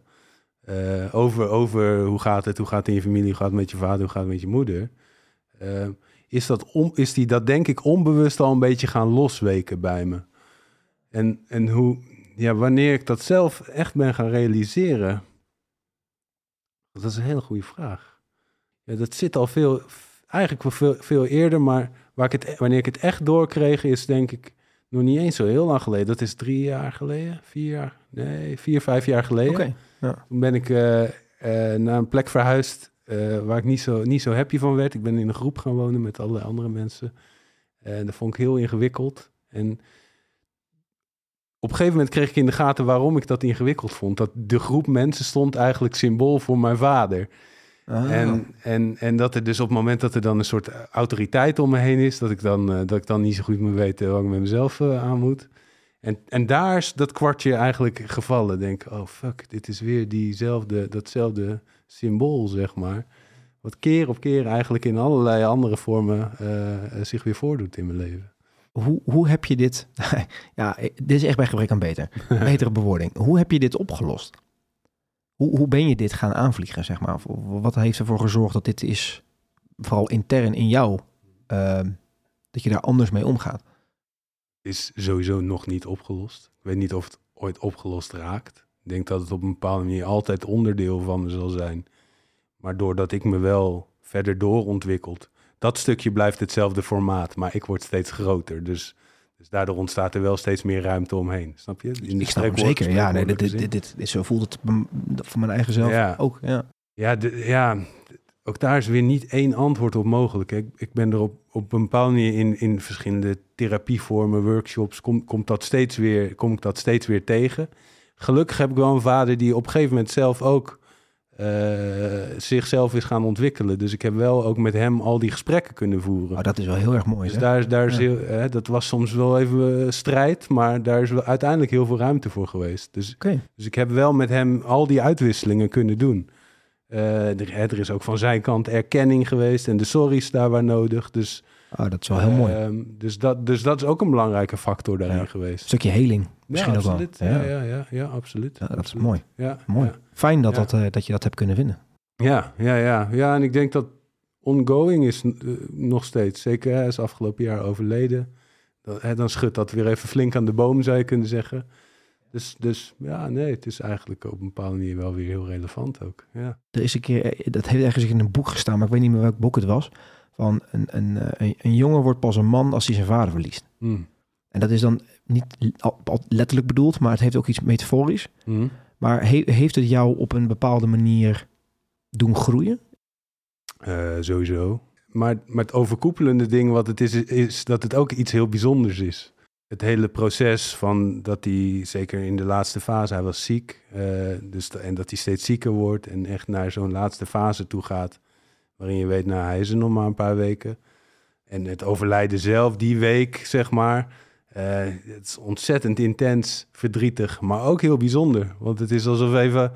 eh, over, over hoe gaat het, hoe gaat het in je familie, hoe gaat het met je vader, hoe gaat het met je moeder. eh, is, dat om, is die dat denk ik onbewust al een beetje gaan losweken bij me. En, en hoe, ja, wanneer ik dat zelf echt ben gaan realiseren. Dat is een hele goede vraag. Ja, dat zit al veel, eigenlijk veel, veel eerder, maar waar ik het, wanneer ik het echt doorkreeg is denk ik nog niet eens zo heel lang geleden. Dat is drie jaar geleden, vier jaar, nee, vier, vijf jaar geleden. Oké. Toen ben ik eh, eh, naar een plek verhuisd eh, waar ik niet zo, niet zo happy van werd. Ik ben in een groep gaan wonen met allerlei andere mensen. En dat vond ik heel ingewikkeld. En op een gegeven moment kreeg ik in de gaten waarom ik dat ingewikkeld vond. Dat de groep mensen stond eigenlijk symbool voor mijn vader. Ah. En, en, en dat er dus op het moment dat er dan een soort autoriteit om me heen is, dat ik dan, eh, dat ik dan niet zo goed meer weet wat ik met mezelf eh, aan moet. En, en daar is dat kwartje eigenlijk gevallen. Denk, oh fuck, dit is weer diezelfde, datzelfde symbool, zeg maar. Wat keer op keer eigenlijk in allerlei andere vormen eh, eh, zich weer voordoet in mijn leven. Hoe, hoe heb je dit... ja, dit is echt bij gebrek aan beter. Betere bewoording. Hoe heb je dit opgelost? Hoe, hoe ben je dit gaan aanvliegen, zeg maar? Of Wat heeft ervoor gezorgd dat dit is, vooral intern in jou, ehm, dat je daar anders mee omgaat? is sowieso nog niet opgelost. Ik weet niet of het ooit opgelost raakt. Ik denk dat het op een bepaalde manier altijd onderdeel van me zal zijn. Maar doordat ik me wel verder doorontwikkeld, dat stukje blijft hetzelfde formaat, maar ik word steeds groter. Dus, dus daardoor ontstaat er wel steeds meer ruimte omheen. Snap je? In ik snap hem zeker. Ja, nee, dit, dit, dit, dit, zo voelt het voor mijn eigen zelf Ja. ook. Ja. Ja, ja, ook daar is weer niet één antwoord op mogelijk. Ik, ik ben er op, op een bepaalde manier in, in verschillende therapievormen, workshops, kom, komt dat steeds weer, kom ik dat steeds weer tegen. Gelukkig heb ik wel een vader die op een gegeven moment zelf ook eh, zichzelf is gaan ontwikkelen. Dus ik heb wel ook met hem al die gesprekken kunnen voeren. Oh, dat is wel heel erg mooi. Dus zeg. daar, is- daar is Ja. heel, hè, dat was soms wel even eh, strijd, maar daar is wel uiteindelijk heel veel ruimte voor geweest. Dus dus ik heb wel met hem al die uitwisselingen kunnen doen. Eh, er, hè, er is ook van zijn kant erkenning geweest en de sorry's daar waar nodig. Dus, Oh, dat is wel heel mooi. ehm, dus, dat, dus dat is ook een belangrijke factor daarin Ja. geweest. Een stukje heling misschien ja, ook wel. absoluut. Ja. Ja, ja, ja, absoluut. Dat is absoluut. mooi. Ja, Mooi. Fijn dat, dat, eh, dat je dat hebt kunnen vinden. Ja, ja, ja. ja, en ik denk dat ongoing is eh, nog steeds. Zeker, hij is afgelopen jaar overleden. Dan, hè, dan schudt dat weer even flink aan de boom, zou je kunnen zeggen. Dus, dus ja, nee, het is eigenlijk op een bepaalde manier wel weer heel relevant ook. Ja. Er is een keer, eh, dat heeft ergens in een boek gestaan, maar ik weet niet meer welk boek het was. Van een, een, een, een jongen wordt pas een man als hij zijn vader verliest. Hm. En dat is dan niet letterlijk bedoeld, maar het heeft ook iets metaforisch. Hm. Maar he- heeft het jou op een bepaalde manier doen groeien? Eh, sowieso. Maar, maar het overkoepelende ding wat het is, is, is dat het ook iets heel bijzonders is. Het hele proces van dat hij, zeker in de laatste fase, hij was ziek. eh, dus, en dat hij steeds zieker wordt en echt naar zo'n laatste fase toe gaat. Waarin je weet, nou hij is er nog maar een paar weken. En het overlijden zelf, die week, zeg maar. Eh, het is ontzettend intens, verdrietig, maar ook heel bijzonder. Want het is alsof even,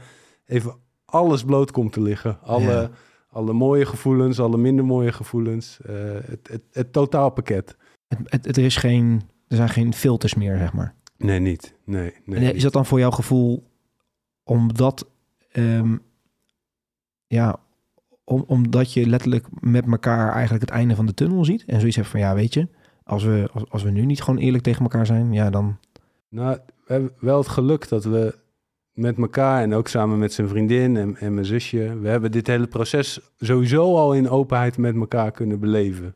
even alles bloot komt te liggen. Alle, Ja. alle mooie gevoelens, alle minder mooie gevoelens. eh, het, het, het totaalpakket. Het, het, het- er, is geen, er zijn geen filters meer, zeg maar. Nee, niet. Nee, nee. en is dat dan voor jouw gevoel omdat, ehm, ja, om, omdat je letterlijk met elkaar eigenlijk het einde van de tunnel ziet en zoiets hebt van ja, weet je, als we, als, als we nu niet gewoon eerlijk tegen elkaar zijn, ja, dan Nou, we hebben wel het geluk dat we met elkaar en ook samen met zijn vriendin en, en mijn zusje, we hebben dit hele proces sowieso al in openheid met elkaar kunnen beleven.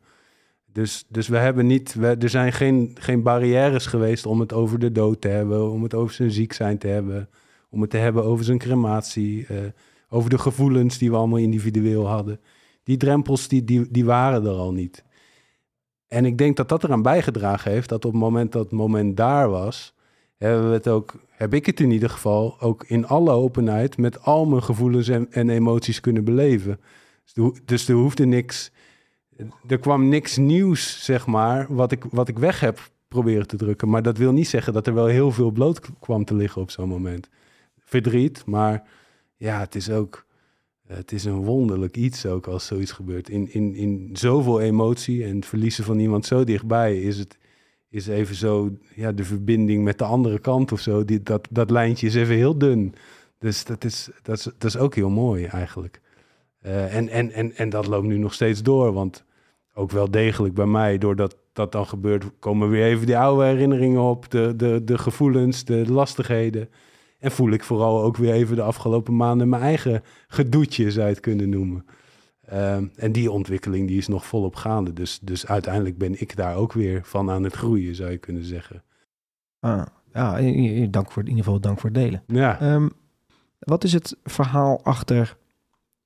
Dus, dus we hebben niet, we, er zijn geen, geen barrières geweest om het over de dood te hebben, om het over zijn ziek zijn te hebben, om het te hebben over zijn crematie, eh, over de gevoelens die we allemaal individueel hadden. Die drempels, die, die, die waren er al niet. En ik denk dat dat eraan bijgedragen heeft dat op het moment dat het moment daar was, hebben we het ook, heb ik het in ieder geval ook in alle openheid met al mijn gevoelens en, en emoties kunnen beleven. Dus er, dus er hoefde niks, er kwam niks nieuws, zeg maar, wat ik, wat ik weg heb proberen te drukken. Maar dat wil niet zeggen dat er wel heel veel bloot kwam te liggen op zo'n moment. Verdriet, maar ja, het is ook... Het is een wonderlijk iets ook als zoiets gebeurt. In, in, in zoveel emotie en het verliezen van iemand zo dichtbij is het is even zo, ja, de verbinding met de andere kant of zo. Die, dat, dat lijntje is even heel dun. Dus dat is, dat is, dat is ook heel mooi eigenlijk. Uh, en, en, en, en dat loopt nu nog steeds door, want ook wel degelijk bij mij, doordat dat dan gebeurt, komen weer even die oude herinneringen op, de, de, de gevoelens, de lastigheden. En voel ik vooral ook weer even de afgelopen maanden mijn eigen gedoetjes uit kunnen noemen. Ehm, en die ontwikkeling die is nog volop gaande. Dus, dus uiteindelijk ben ik daar ook weer van aan het groeien, zou je kunnen zeggen. Ah, ja, dank voor, in ieder geval dank voor het delen. Ja. Um, wat is het verhaal achter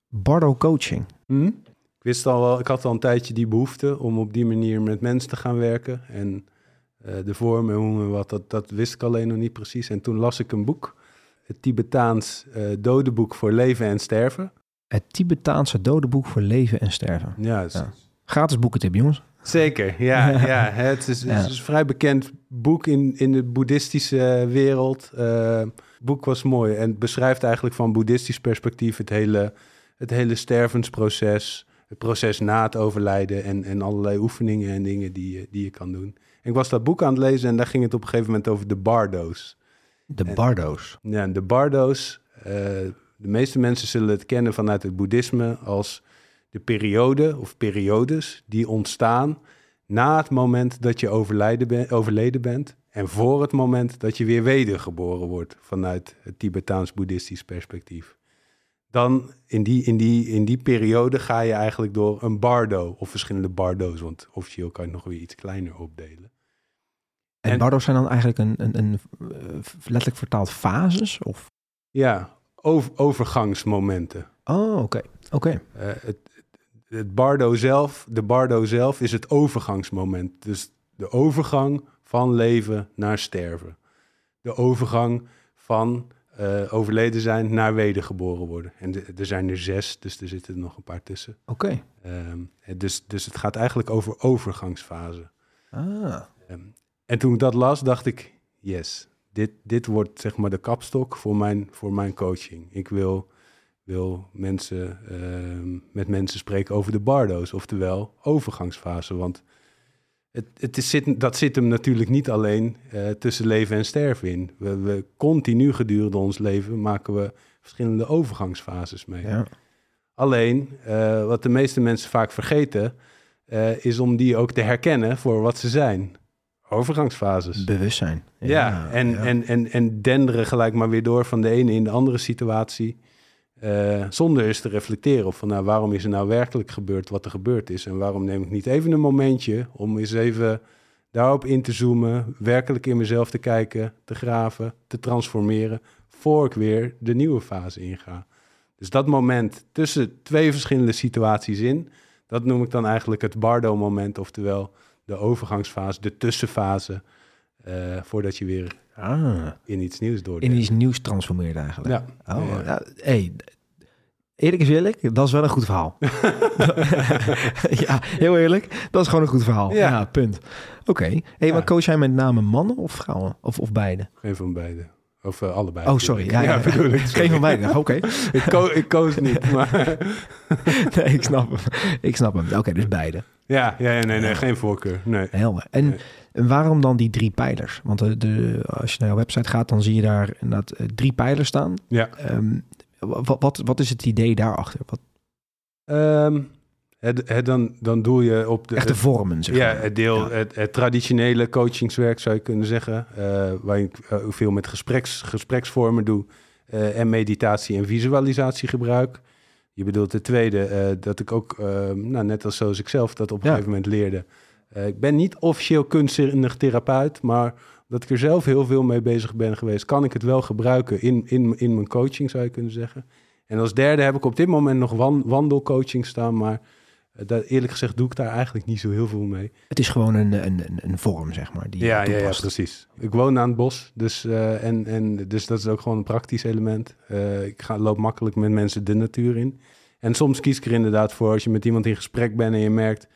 Bardo Coaching? Hm? Ik wist al wel, ik had al een tijdje die behoefte om op die manier met mensen te gaan werken. En uh, de vorm en hoe en wat, dat, dat wist ik alleen nog niet precies. En toen las ik een boek, het Tibetaans uh, dodenboek voor leven en sterven. Het Tibetaanse dodenboek voor leven en sterven. Ja, het is... ja. gratis boekentip, jongens. Zeker, ja. ja. Het, is, het is een vrij bekend boek in, in de boeddhistische wereld. Uh, boek was mooi en het beschrijft eigenlijk van boeddhistisch perspectief het hele, het hele stervensproces. Het proces na het overlijden en, en allerlei oefeningen en dingen die, die je kan doen. En ik was dat boek aan het lezen en daar ging het op een gegeven moment over de bardo's. De bardo's? Ja, de bardo's. Uh, de meeste mensen zullen het kennen vanuit het boeddhisme als de periode of periodes die ontstaan na het moment dat je overlijden overleden bent en voor het moment dat je weer wedergeboren wordt vanuit het Tibetaans-boeddhistisch perspectief. Dan in die, in, die, in die periode ga je eigenlijk door een bardo of verschillende bardo's, want officieel kan je nog weer iets kleiner opdelen. En, en bardo's zijn dan eigenlijk een, een, een eh, letterlijk vertaald fases? Of? Ja, over, overgangsmomenten. Oh, oké. oké. Uh, het, het bardo zelf, de bardo zelf is het overgangsmoment. Dus de overgang van leven naar sterven. De overgang van uh, overleden zijn naar wedergeboren worden. En de, er zijn er zes, dus er zitten er nog een paar tussen. Oké. Okay. Um, dus, dus het gaat eigenlijk over overgangsfase. Ah. En toen ik dat las, dacht ik, yes, dit, dit wordt zeg maar de kapstok voor mijn, voor mijn coaching. Ik wil, wil mensen, uh, met mensen spreken over de bardo's, oftewel overgangsfase. Want het, het is, zit, dat zit hem natuurlijk niet alleen uh, tussen leven en sterven in. We, we, continu gedurende ons leven maken we verschillende overgangsfases mee. Ja. Alleen, uh, wat de meeste mensen vaak vergeten, uh, is om die ook te herkennen voor wat ze zijn overgangsfases. Bewustzijn. Ja, ja en, ja. En, en, en denderen gelijk maar weer door van de ene in de andere situatie. Uh, zonder eens te reflecteren op van nou, waarom is er nou werkelijk gebeurd wat er gebeurd is. En waarom neem ik niet even een momentje om eens even daarop in te zoomen. Werkelijk in mezelf te kijken, te graven, te transformeren. Voor ik weer de nieuwe fase inga. Dus dat moment tussen twee verschillende situaties in. Dat noem ik dan eigenlijk het Bardo-moment. Oftewel de overgangsfase, de tussenfase, uh, voordat je weer ah. in iets nieuws door. In iets nieuws transformeert eigenlijk. Ja. Oh, ja. Hey, eerlijk is eerlijk, dat is wel een goed verhaal. ja, heel eerlijk, dat is gewoon een goed verhaal. Ja, ja punt. Oké. Okay. Hey, maar coach jij met name mannen of vrouwen? Of, of beide? Geen van beide. Of uh, allebei. Oh, sorry. Ja, ja. Geen van beide. Oké. Okay. ik, ko ik koos niet, maar... nee, ik snap hem. Ik snap hem. Oké, okay, dus beide. Ja, ja, nee, nee, geen voorkeur. Nee. Helder. En, nee. en waarom dan die drie pijlers? Want de, de, als je naar jouw website gaat, dan zie je daar inderdaad drie pijlers staan. Ja. Um, wat, wat, wat is het idee daarachter? Wat... Um, het, het, dan, dan doe je op de... Echte vormen, zeg Ja, het deel, ja. Het, het, traditionele coachingswerk zou je kunnen zeggen. Uh, waar ik uh, veel met gespreks, gespreksvormen doe. Uh, en meditatie en visualisatie gebruik. Je bedoelt de tweede, dat ik ook, uh, nou, net als zoals ik zelf dat op een ja. gegeven moment leerde. Ik ben niet officieel kunstzinnig therapeut, maar dat ik er zelf heel veel mee bezig ben geweest, kan ik het wel gebruiken in, in, in mijn coaching, zou je kunnen zeggen. En als derde heb ik op dit moment nog wan, wandelcoaching staan, maar dat, eerlijk gezegd doe ik daar eigenlijk niet zo heel veel mee. Het is gewoon een, een, een vorm, zeg maar. Die ja, ja, ja, precies. Ik woon aan het bos, dus, uh, en, en, dus dat is ook gewoon een praktisch element. Uh, ik ga, loop makkelijk met mensen de natuur in. En soms kies ik er inderdaad voor als je met iemand in gesprek bent en je merkt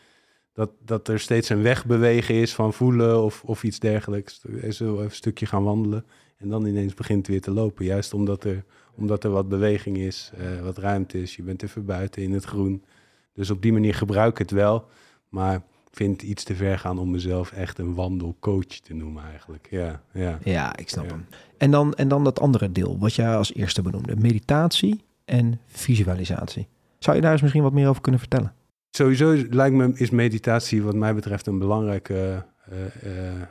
dat, dat er steeds een weg bewegen is van voelen of, of iets dergelijks. Zo even een stukje gaan wandelen en dan ineens begint het weer te lopen. Juist omdat er, omdat er wat beweging is, eh, wat ruimte is. Je bent even buiten in het groen. Dus op die manier gebruik ik het wel. Maar vind het iets te ver gaan om mezelf echt een wandelcoach te noemen eigenlijk. Ja, ja. Ja, ik snap Ja. hem. En dan, en dan dat andere deel, wat jij als eerste benoemde. Meditatie en visualisatie. Zou je daar eens misschien wat meer over kunnen vertellen? Sowieso lijkt me is meditatie wat mij betreft een belangrijk, eh, eh,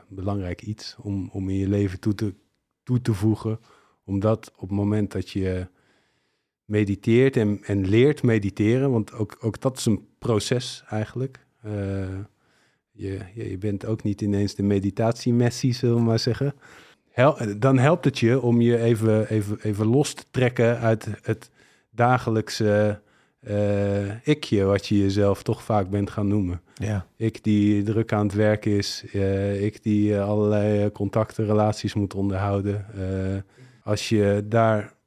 belangrijk iets om, om in je leven toe te, toe te voegen. Omdat op het moment dat je mediteert en, en leert mediteren, want ook, ook dat is een proces eigenlijk. Eh, je, je, bent ook niet ineens de meditatie-messie, zullen we maar zeggen. Hel- dan helpt het je om je even, even, even los te trekken uit het dagelijkse eh, ikje, wat je jezelf toch vaak bent gaan noemen. Ja. Ik die druk aan het werk is, eh, ik die allerlei contacten, relaties moet onderhouden. Als je daar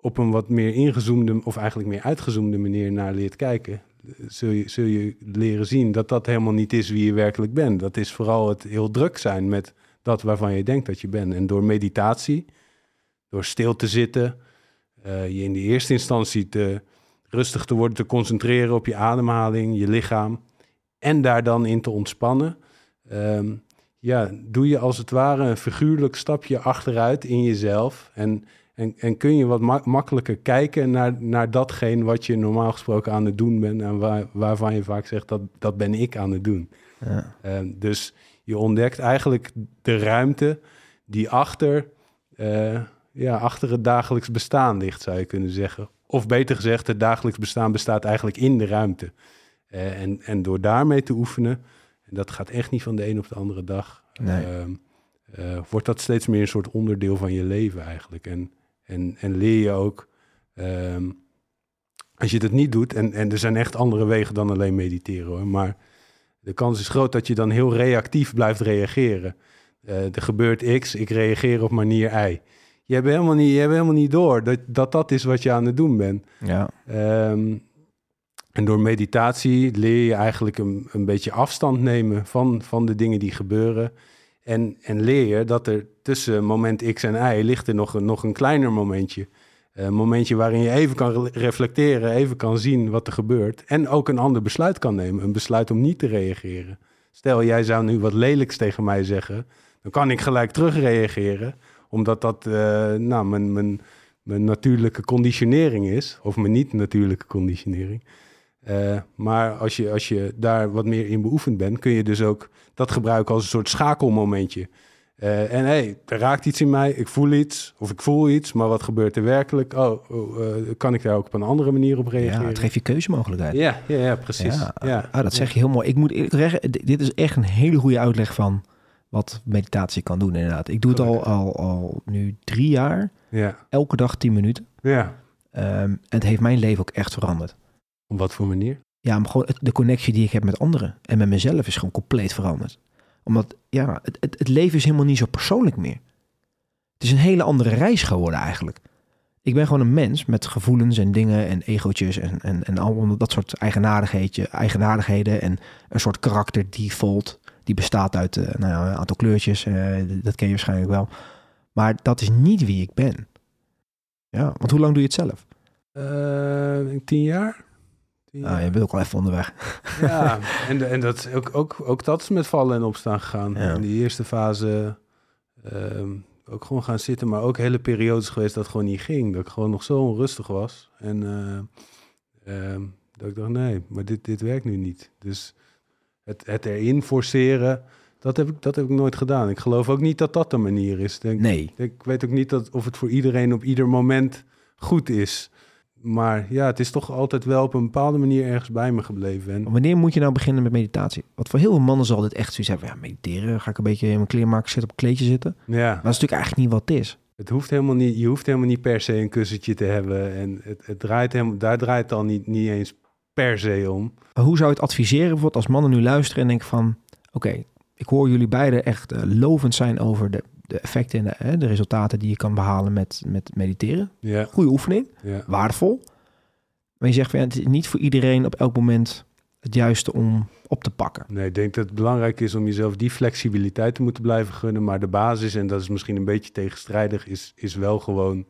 op een wat meer ingezoomde, of eigenlijk meer uitgezoomde manier naar leert kijken, zul je, zul je leren zien dat dat helemaal niet is wie je werkelijk bent. Dat is vooral het heel druk zijn met dat waarvan je denkt dat je bent. En door meditatie, door stil te zitten, eh, je in de eerste instantie te rustig te worden, te concentreren op je ademhaling, je lichaam en daar dan in te ontspannen. Ehm, ja, doe je als het ware een figuurlijk stapje achteruit in jezelf. En, en, en kun je wat ma- makkelijker kijken naar, naar datgene wat je normaal gesproken aan het doen bent. En waar, waarvan je vaak zegt dat, dat ben ik aan het doen. Ja. Ehm, dus je ontdekt eigenlijk de ruimte die achter, eh, ja, achter het dagelijks bestaan ligt, zou je kunnen zeggen. Of beter gezegd, het dagelijks bestaan bestaat eigenlijk in de ruimte. Eh, en, en door daarmee te oefenen, en dat gaat echt niet van de een op de andere dag, Nee. ehm, eh, wordt dat steeds meer een soort onderdeel van je leven eigenlijk. En, en, en leer je ook, ehm, als je dat niet doet, en, en er zijn echt andere wegen dan alleen mediteren hoor, maar de kans is groot dat je dan heel reactief blijft reageren. Eh, er gebeurt X, ik reageer op manier Y. Je hebt helemaal niet, je hebt helemaal niet door dat, dat dat is wat je aan het doen bent. Ja. Ehm, en door meditatie leer je eigenlijk een, een beetje afstand nemen van, van de dingen die gebeuren. En, en leer je dat er tussen moment X en Y ligt er nog een, nog een kleiner momentje. Een momentje waarin je even kan re- reflecteren, even kan zien wat er gebeurt. En ook een ander besluit kan nemen. Een besluit om niet te reageren. Stel, jij zou nu wat lelijks tegen mij zeggen. Dan kan ik gelijk terugreageren. Omdat dat eh, nou, mijn, mijn, mijn natuurlijke conditionering is. Of mijn niet-natuurlijke conditionering. Eh, maar als je, als je daar wat meer in beoefend bent, kun je dus ook dat gebruiken als een soort schakelmomentje. Eh, en hé, hey, er raakt iets in mij, ik voel iets of ik voel iets, maar wat gebeurt er werkelijk? Oh, oh, eh, kan ik daar ook op een andere manier op ja, reageren? het geeft je keuzemogelijkheid. ja, ja, ja, precies. Ja, Ja, Ah, dat zeg je heel mooi. Ik moet eerlijk zeggen, d- dit is echt een hele goede uitleg van wat meditatie kan doen inderdaad. Ik doe het al, al, al nu drie jaar, Ja, elke dag tien minuten. ja. Ehm, en het heeft mijn leven ook echt veranderd. Op wat voor manier? Ja, maar gewoon het- de connectie die ik heb met anderen en met mezelf is gewoon compleet veranderd. Omdat, ja, het, het, het leven is helemaal niet zo persoonlijk meer. Het is een hele andere reis geworden eigenlijk. Ik ben gewoon een mens met gevoelens en dingen en egootjes en, en, en allemaal dat soort eigenaardigheidje, eigenaardigheden en een soort karakter default. Die bestaat uit eh, nou ja, een aantal kleurtjes, eh, dat ken je waarschijnlijk wel. Maar dat is niet wie ik ben. Ja, want hoe lang doe je het zelf? Eh, tien jaar? Ah, je bent ook al even onderweg. Ja, en, en dat, ook, ook, ook dat is met vallen en opstaan gegaan. Ja. In die eerste fase ehm, ook gewoon gaan zitten, maar ook hele periodes geweest dat het gewoon niet ging. Dat ik gewoon nog zo onrustig was. En eh, ehm, dat ik dacht, nee, maar dit, dit werkt nu niet. Dus het, het erin forceren, dat heb, ik, dat heb ik nooit gedaan. Ik geloof ook niet dat dat de manier is. Denk, Nee, ik weet ook niet dat, of het voor iedereen op ieder moment goed is. Maar ja, het is toch altijd wel op een bepaalde manier ergens bij me gebleven. En Wanneer moet je nou beginnen met meditatie? Want voor heel veel mannen zal dit echt zoiets hebben. Ja, mediteren, ga ik een beetje in mijn kleermaker zitten, op een kleedje zitten. Maar ja, dat is natuurlijk eigenlijk niet wat het is. het hoeft helemaal niet, je hoeft helemaal niet per se een kussentje te hebben. En het, het draait helemaal, daar draait het al niet, niet eens per se om. Maar hoe zou je het adviseren bijvoorbeeld als mannen nu luisteren en denken van... Oké, ik hoor jullie beiden echt eh, lovend zijn over de, de effecten en de, hè, de resultaten die je kan behalen met, met mediteren. Ja, Goede oefening, ja. waardevol. Maar je zegt van ja, het is niet voor iedereen op elk moment het juiste om op te pakken. Nee, ik denk dat het belangrijk is om jezelf die flexibiliteit te moeten blijven gunnen. Maar de basis, en dat is misschien een beetje tegenstrijdig, is, is wel gewoon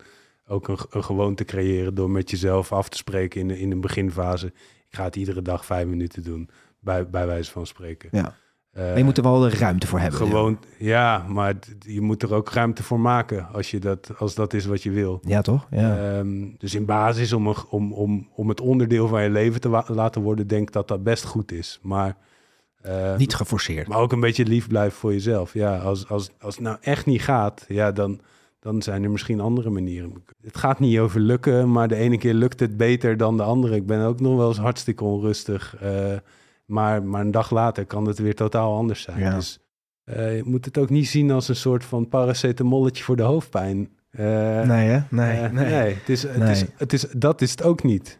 ook een, een gewoonte creëren door met jezelf af te spreken in, in een beginfase. Ik ga het iedere dag vijf minuten doen, bij, bij wijze van spreken. Ja. Eh, Maar je moet er wel de ruimte voor hebben. gewoon, ja, maar je moet er ook ruimte voor maken als, je dat, als dat is wat je wil. Ja, toch? Ja. Ehm, dus in basis om, een- om, om, om het onderdeel van je leven te laten worden, denk ik dat dat best goed is. Maar, eh, niet geforceerd. maar ook een beetje lief blijven voor jezelf. Ja, als, als, als het nou echt niet gaat, ja, dan, dan zijn er misschien andere manieren. Het gaat niet over lukken, maar de ene keer lukt het beter dan de andere. Ik ben ook nog wel eens hartstikke onrustig. eh, maar, maar een dag later kan het weer totaal anders zijn. Ja. Dus eh, je moet het ook niet zien als een soort van paracetamolletje voor de hoofdpijn. Eh, nee, hè? Nee, eh, nee. het is, het Nee. Is, het is, dat is het ook niet.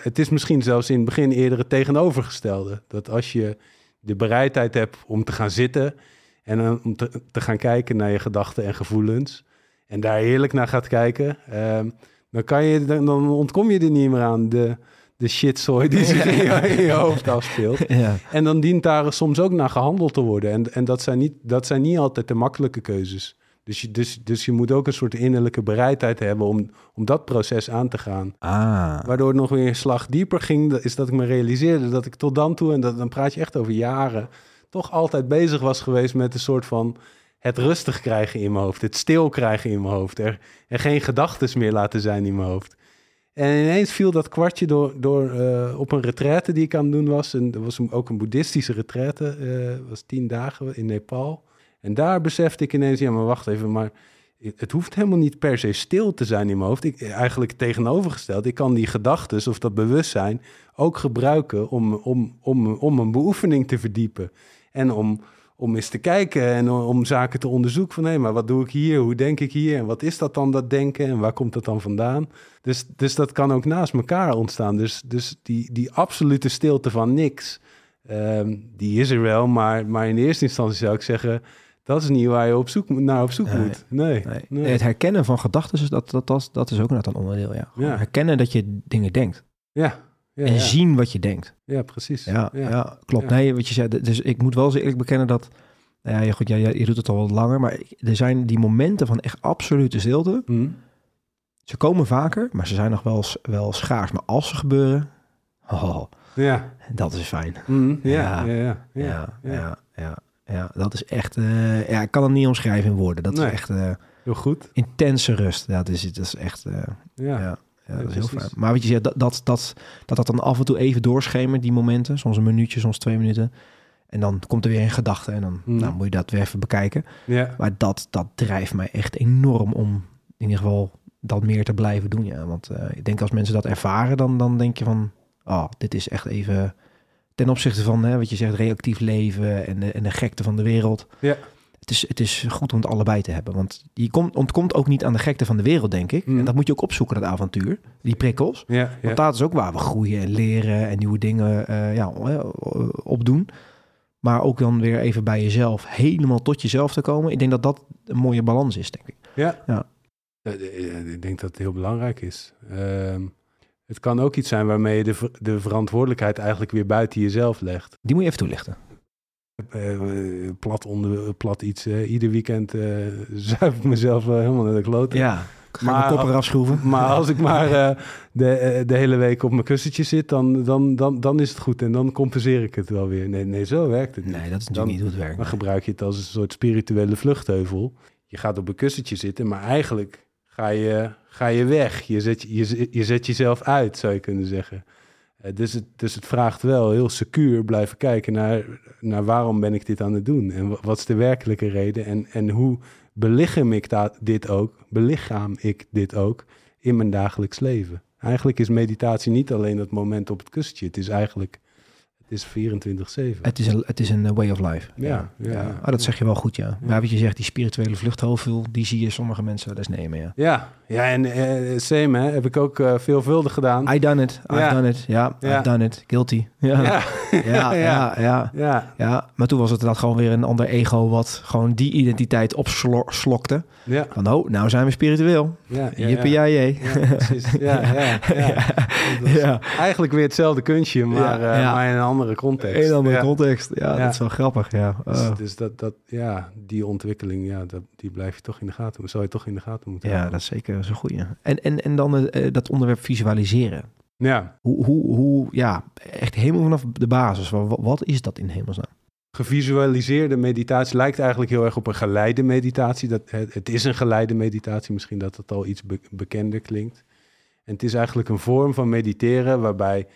Het is misschien zelfs in het begin eerder het tegenovergestelde. Dat als je de bereidheid hebt om te gaan zitten en dan om te, te gaan kijken naar je gedachten en gevoelens en daar eerlijk naar gaat kijken, ehm, dan, kan je, dan, dan ontkom je er niet meer aan de, de shitzooi die zich in je, in je hoofd afspeelt. Ja. En dan dient daar soms ook naar gehandeld te worden. En, en dat, zijn niet, dat zijn niet altijd de makkelijke keuzes. Dus je, dus, dus je moet ook een soort innerlijke bereidheid hebben om, om dat proces aan te gaan. Ah. Waardoor het nog weer een slag dieper ging, is dat ik me realiseerde dat ik tot dan toe, en dat, dan praat je echt over jaren, toch altijd bezig was geweest met een soort van het rustig krijgen in mijn hoofd, het stil krijgen in mijn hoofd, er, er geen gedachten meer laten zijn in mijn hoofd. En ineens viel dat kwartje door, door eh, op een retraite die ik aan het doen was. En dat was ook een boeddhistische retraite, eh was tien dagen in Nepal. En daar besefte ik ineens, ja, maar wacht even, maar het hoeft helemaal niet per se stil te zijn in mijn hoofd. Ik, eigenlijk tegenovergesteld, ik kan die gedachten of dat bewustzijn ook gebruiken om, om, om, om een beoefening te verdiepen. En om, om eens te kijken en om, zaken te onderzoeken van hé, maar wat doe ik hier? Hoe denk ik hier? En wat is dat dan, dat denken? En waar komt dat dan vandaan? Dus, dus dat kan ook naast elkaar ontstaan. Dus, dus die, die absolute stilte van niks, ehm, die is er wel. Maar, maar in eerste instantie zou ik zeggen, dat is niet waar je op zoek, naar op zoek Nee. moet. Nee. Nee. nee. Het herkennen van gedachten, is dat, dat, dat, dat is ook net een onderdeel. Ja. Ja. Herkennen dat je dingen denkt. Ja, ja, en ja. zien wat je denkt. ja precies. Ja, ja. klopt. Nee, wat je zei. Dus ik moet wel eens eerlijk bekennen dat... Nou ja, goed, ja, je doet het al wat langer. Maar er zijn die momenten van echt absolute stilte. Hm. Ze komen vaker, maar ze zijn nog wel, wel schaars. Maar als ze gebeuren... Oh, Ja. dat is fijn. Hm. Ja. Ja. Ja. Ja. Ja, ja, ja. ja. ja, dat is echt... eh, ja, ik kan het niet omschrijven in woorden. Dat Nee. is echt eh, Heel goed. intense rust. Dat is, dat is echt... eh, Ja. Ja. Ja, dat is heel fijn. Maar wat je zegt, dat dat, dat, dat dat dan af en toe even doorschemert, die momenten. Soms een minuutje, soms twee minuten. En dan komt er weer een gedachte en dan Mhm. nou, moet je dat weer even bekijken. Ja. Maar dat, dat drijft mij echt enorm om in ieder geval dat meer te blijven doen. Ja. Want eh, ik denk als mensen dat ervaren, dan, dan denk je van... Oh, dit is echt even ten opzichte van hè, wat je zegt, reactief leven en de, en de gekte van de wereld. Ja. Het is, het is goed om het allebei te hebben. Want je komt, ontkomt ook niet aan de gekte van de wereld, denk ik. Mhm. En dat moet je ook opzoeken, dat avontuur. Die prikkels. Ja. Want dat is ook waar we groeien en leren en nieuwe dingen eh, ja, eh, opdoen. Maar ook dan weer even bij jezelf, helemaal tot jezelf te komen. Ik denk dat dat een mooie balans is, denk ik. Ja. Ja. Ik denk dat het heel belangrijk is. Ehm, het kan ook iets zijn waarmee je de, de verantwoordelijkheid eigenlijk weer buiten jezelf legt. Die moet je even toelichten. Eh, plat, onder, plat iets. eh, ieder weekend eh zuip ik mezelf helemaal naar de kloten. Ja, ga Maar- mijn kop eraf schroeven. Maar als ik maar de, de hele week op mijn kussentje zit, dan, dan, dan, dan is het goed. En dan compenseer ik het wel weer. Nee, nee zo werkt het niet. Nee, dat is Dan- natuurlijk niet hoe het werkt. Dan gebruik je het als een soort spirituele vluchtheuvel. Je gaat op een kussentje zitten, maar eigenlijk ga je, ga je weg. Je zet, je, je zet jezelf uit, zou je kunnen zeggen. Eh, dus, het, dus het vraagt wel heel secuur blijven kijken naar, naar waarom ben ik dit aan het doen? En wa- wat is de werkelijke reden? En, en hoe belichaam ik dit ook? Belichaam ik dit ook in mijn dagelijks leven? Eigenlijk is meditatie niet alleen dat moment op het kussentje. Het is eigenlijk, het is 24-7. Het is een, het is een eh, way of life. Ja, ja, ja. Oh, dat zeg je wel goed, ja. Maar wat je zegt, die spirituele vluchthoofd, die zie je sommige mensen wel eens nemen, ja. Ja, ja en eh same hè, heb ik ook eh, veelvuldig gedaan. I done it, I've Ja. done it. Ja. I've done it. Guilty. Ja. Ja, Ja, ja, ja. ja, maar toen was het inderdaad gewoon weer een ander ego wat gewoon die identiteit opslokte. ja, Van, oh, nou zijn we spiritueel. ja. ja, Jippie, ja. ja. Ja, precies. Ja, ja, ja. Dat. Eigenlijk weer hetzelfde kunstje, maar, Ja, ja. maar in een andere context. Een andere ja. context. Ja, Ja. dat is wel grappig, ja. Dus, Oh. dus dat, dat, ja, die ontwikkeling, ja, dat, die blijf je toch in de gaten. Zou je toch in de gaten moeten Ja, houden. dat is zeker zo'n goeie. En, en, en dan eh, dat onderwerp visualiseren. Ja, Hoe, hoe, hoe, ja, echt helemaal vanaf de basis. Wat, wat is dat in hemelsnaam? gevisualiseerde meditatie lijkt eigenlijk heel erg op een geleide meditatie. Dat, het, het is een geleide meditatie, misschien dat het al iets be- bekender klinkt. En het is eigenlijk een vorm van mediteren waarbij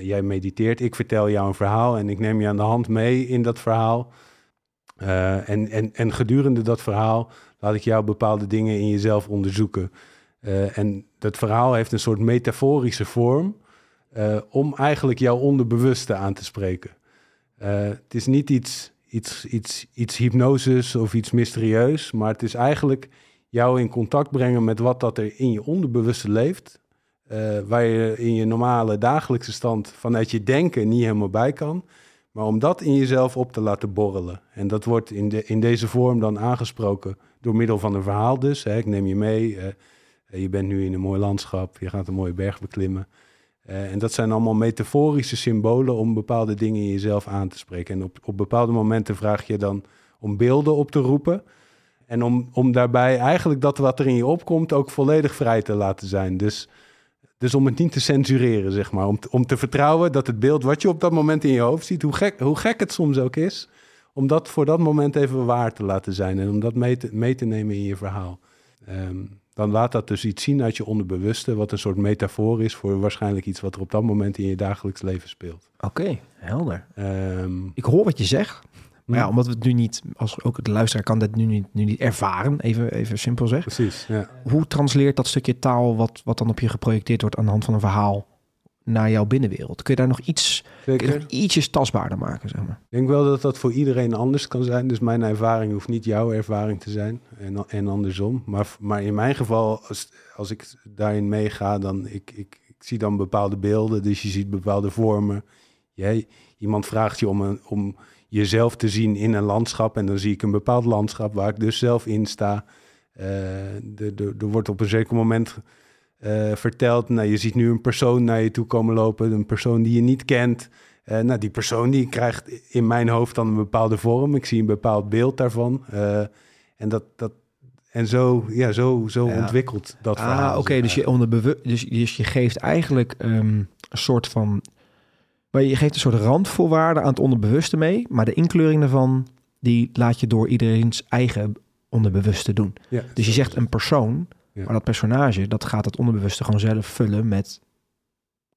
jij, mediteert, ik vertel jou een verhaal en ik neem je aan de hand mee in dat verhaal. Eh, en, en, en gedurende dat verhaal laat ik jou bepaalde dingen in jezelf onderzoeken. Eh, en dat verhaal heeft een soort metaforische vorm eh, om eigenlijk jouw onderbewuste aan te spreken. Het is niet iets, iets, iets, iets hypnosis of iets mysterieus, maar het is eigenlijk jou in contact brengen met wat dat er in je onderbewuste leeft. Eh, waar je in je normale dagelijkse stand vanuit je denken niet helemaal bij kan. Maar om dat in jezelf op te laten borrelen. En dat wordt in, de, in deze vorm dan aangesproken door middel van een verhaal dus. Hè. Ik neem je mee, eh, je bent nu in een mooi landschap, je gaat een mooie berg beklimmen. Eh, en dat zijn allemaal metaforische symbolen om bepaalde dingen in jezelf aan te spreken. En op, op bepaalde momenten vraag je dan om beelden op te roepen. En om, om daarbij eigenlijk dat wat er in je opkomt ook volledig vrij te laten zijn. Dus, dus om het niet te censureren, zeg maar. Om, te- om te vertrouwen dat het beeld wat je op dat moment in je hoofd ziet, hoe gek, hoe gek het soms ook is, om dat voor dat moment even waar te laten zijn. En om dat mee te, mee te nemen in je verhaal. Ehm, dan laat dat dus iets zien uit je onderbewuste, wat een soort metafoor is voor waarschijnlijk iets wat er op dat moment in je dagelijks leven speelt. Oké, helder. Ehm, Ik hoor wat je zegt. Maar ja, omdat we het nu niet, als ook de luisteraar kan dit nu niet, nu niet ervaren, even, even simpel zeg. precies, ja. Hoe transleert dat stukje taal wat, wat dan op je geprojecteerd wordt aan de hand van een verhaal naar jouw binnenwereld? Kun je daar nog iets, nog ietsjes tastbaarder maken, zeg maar? Ik denk wel dat dat voor iedereen anders kan zijn. Dus mijn ervaring hoeft niet jouw ervaring te zijn. En, en andersom. Maar, maar in mijn geval, als, als ik daarin meega, dan ik, ik, ik zie dan bepaalde beelden. Dus je ziet bepaalde vormen. Jij, iemand vraagt je om, een, om jezelf te zien in een landschap. En dan zie ik een bepaald landschap waar ik dus zelf in sta. Eh, er wordt op een zeker moment eh, verteld, nou, je ziet nu een persoon naar je toe komen lopen. Een persoon die je niet kent. Eh, nou, die persoon die krijgt in mijn hoofd dan een bepaalde vorm. Ik zie een bepaald beeld daarvan. En dat, dat, en zo, ja, zo, zo Ja. ontwikkelt dat verhaal. Ah, oké. dus, je dus, dus je geeft eigenlijk ehm, een soort van... Maar je geeft een soort randvoorwaarden aan het onderbewuste mee. Maar de inkleuring daarvan, die laat je door iedereen's eigen onderbewuste doen. Ja, Dus je zegt een persoon, Ja. maar dat personage, dat gaat het onderbewuste gewoon zelf vullen met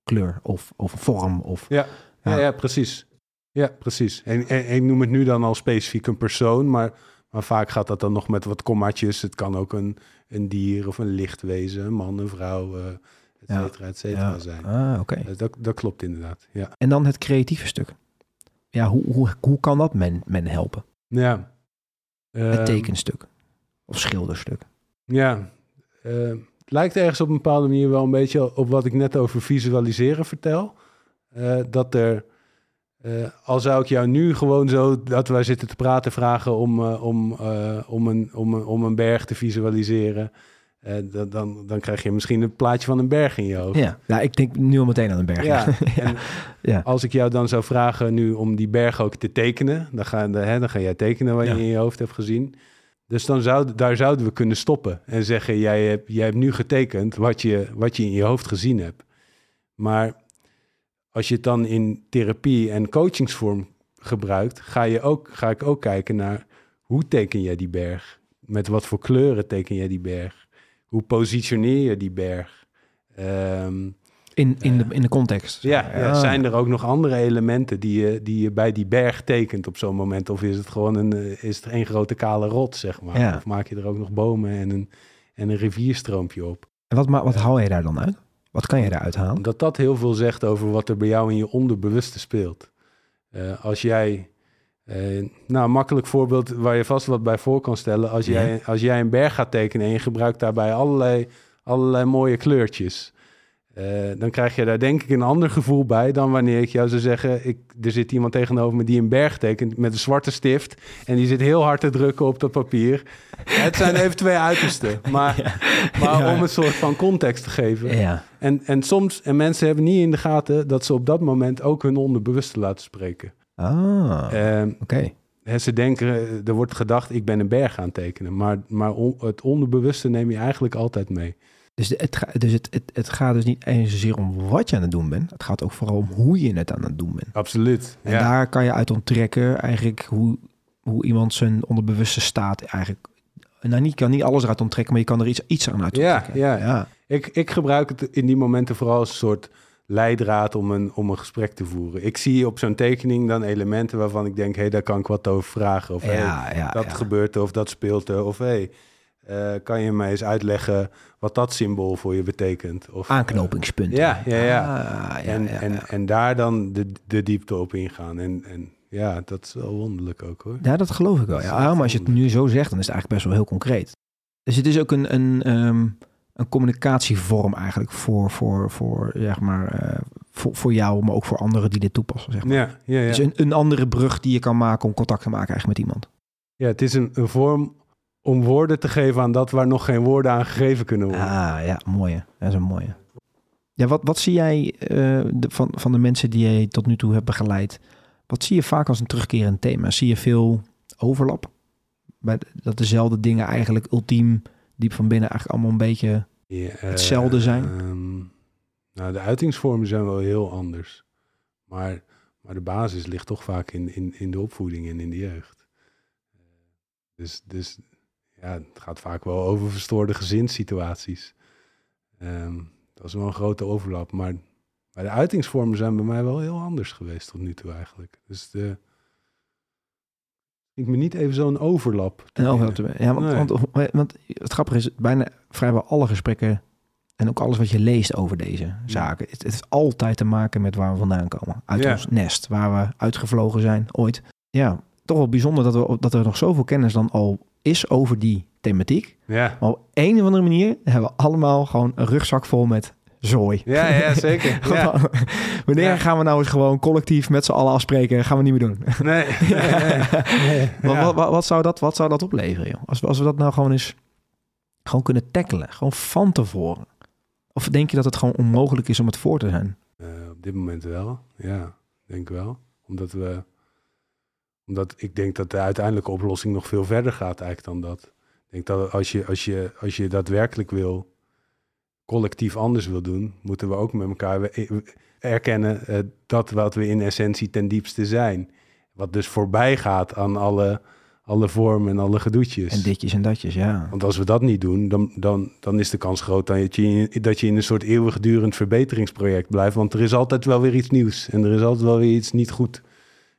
kleur of, of vorm. Of, Ja, ja, Ja. precies. Ja, precies. En, en, en ik noem het nu dan al specifiek een persoon, maar, maar vaak gaat dat dan nog met wat kommaatjes. Het kan ook een, een dier of een licht wezen, een man, een vrouw, eh et cetera, et cetera zijn. Ah, oké. Eh, Dat, dat klopt inderdaad, ja. En dan het creatieve stuk. Ja, hoe, hoe, hoe kan dat men, men helpen? Ja. Het Ehm, tekenstuk of schilderstuk. Ja, eh, het lijkt ergens op een bepaalde manier wel een beetje op wat ik net over visualiseren vertel. Eh, dat er, eh, al zou ik jou nu gewoon zo, dat wij zitten te praten, vragen om, eh, om, om, een, om, een, om een berg te visualiseren. Eh, dan, dan, dan krijg je misschien een plaatje van een berg in je hoofd. Ja, ja, ik denk nu al meteen aan een berg. Ja, Ja. als ik jou dan zou vragen nu om die berg ook te tekenen, dan ga, hè, dan ga jij tekenen wat Ja. je in je hoofd hebt gezien. Dus dan zou, daar zouden we kunnen stoppen en zeggen, jij hebt, jij hebt nu getekend wat je, wat je in je hoofd gezien hebt. Maar als je het dan in therapie en coachingsvorm gebruikt, ga, je ook, ga ik ook kijken naar hoe teken jij die berg? Met wat voor kleuren teken jij die berg? Hoe positioneer je die berg? Ehm, In, in, de, in de context. ja, ja, zijn er ook nog andere elementen die je, die je bij die berg tekent op zo'n moment? Of is het gewoon een, eh, is het één grote kale rot, zeg maar? Ja. Of maak je er ook nog bomen en een, en een rivierstroompje op? En wat, ma- wat haal je daar dan uit? Wat kan je daaruit halen? Omdat dat heel veel zegt over wat er bij jou in je onderbewuste speelt. Eh, als jij, eh, nou een makkelijk voorbeeld waar je vast wat bij voor kan stellen. Als Ja. jij, als jij een berg gaat tekenen en je gebruikt daarbij allerlei, allerlei mooie kleurtjes. Eh, dan krijg je daar denk ik een ander gevoel bij dan wanneer ik jou zou zeggen: ik, er zit iemand tegenover me die een berg tekent met een zwarte stift en die zit heel hard te drukken op dat papier. Het zijn even twee uitersten, maar, maar Ja. om een soort van context te geven. Ja. En, en soms, en mensen hebben niet in de gaten dat ze op dat moment ook hun onderbewuste laten spreken. Ah, Ehm, oké. Hè, Ze denken, eh, er wordt gedacht, ik ben een berg aan tekenen. Maar, maar on- het onderbewuste neem je eigenlijk altijd mee. Dus, de- het, ga- dus het, het, het gaat dus niet eens zozeer om wat je aan het doen bent. Het gaat ook vooral om hoe je het aan het doen bent. Absoluut. En ja. daar kan je uit onttrekken eigenlijk hoe, hoe iemand zijn onderbewuste staat eigenlijk... Nou, niet, kan niet alles eruit onttrekken, maar je kan er iets, iets aan uit Ja, onttrekken. ja. ja. ik, ik gebruik het in die momenten vooral als een soort leidraad om een, om een gesprek te voeren. Ik zie op zo'n tekening dan elementen waarvan ik denk, hé, hey, daar kan ik wat over vragen. Of hey, ja, ja, dat ja. gebeurt er of dat speelt er. Of hé, hey, eh, kan je mij eens uitleggen wat dat symbool voor je betekent? Of, Aanknopingspunten. Ja, ja, ja. Ah, en, en, en daar dan de, de diepte op ingaan. En, en ja, dat is wel wonderlijk ook hoor. Ja, dat geloof ik wel. Ja, maar als je het nu zo zegt, dan is het eigenlijk best wel heel concreet. Dus het is ook een, een, ehm, een communicatievorm eigenlijk voor, voor, voor, zeg maar, eh, voor, voor jou, maar ook voor anderen die dit toepassen. Zeg maar. Ja, ja, ja. Dus een, een andere brug die je kan maken om contact te maken eigenlijk met iemand. ja het is een, een vorm om woorden te geven aan dat waar nog geen woorden aan gegeven kunnen worden. Ah, ja, mooie. Dat is een mooie. Ja, wat, wat zie jij eh, de, van, van de mensen die je tot nu toe hebt begeleid? Wat zie je vaak als een terugkerend thema? Zie je veel overlap? Bij de- dat dezelfde dingen eigenlijk ultiem diep van binnen eigenlijk allemaal een beetje... Ja, eh, hetzelfde zijn? ehm, nou, de uitingsvormen zijn wel heel anders. Maar, maar de basis ligt toch vaak in, in, in de opvoeding en in de jeugd. Dus, dus ja, het gaat vaak wel over verstoorde gezinssituaties. Ehm, dat is wel een grote overlap. Maar, maar de uitingsvormen zijn bij mij wel heel anders geweest tot nu toe eigenlijk. Dus de, ik me niet even zo'n overlap. te ja, want, Nee. want, want het grappige is, bijna vrijwel alle gesprekken en ook alles wat je leest over deze zaken, het, het heeft altijd te maken met waar we vandaan komen. Uit Ja. ons nest, waar we uitgevlogen zijn ooit. Ja, toch wel bijzonder dat, we, dat er nog zoveel kennis dan al is over die thematiek. Ja. Maar op een of andere manier hebben we allemaal gewoon een rugzak vol met zooi. Ja, ja, zeker. Ja. Wanneer Ja. gaan we nou eens gewoon collectief met z'n allen afspreken? Gaan we niet meer doen. Nee, nee, nee. nee. Wat, Ja. wat, wat, wat zou dat, wat zou dat opleveren, joh? Als, we- als we dat nou gewoon eens gewoon kunnen tackelen. Gewoon van tevoren. Of denk je dat het gewoon onmogelijk is om het voor te zijn? Eh, op dit moment wel, ja, denk wel. Omdat we, omdat ik denk dat de uiteindelijke oplossing nog veel verder gaat eigenlijk dan dat. Ik denk dat als je, als je, als je daadwerkelijk wil, collectief anders wil doen, moeten we ook met elkaar we- erkennen eh, dat wat we in essentie ten diepste zijn. Wat dus voorbij gaat aan alle, alle vormen en alle gedoetjes. En ditjes en datjes, ja. Want als we dat niet doen, dan, dan, dan is de kans groot dat je, in- dat je in een soort eeuwigdurend verbeteringsproject blijft. Want er is altijd wel weer iets nieuws en er is altijd wel weer iets niet goed.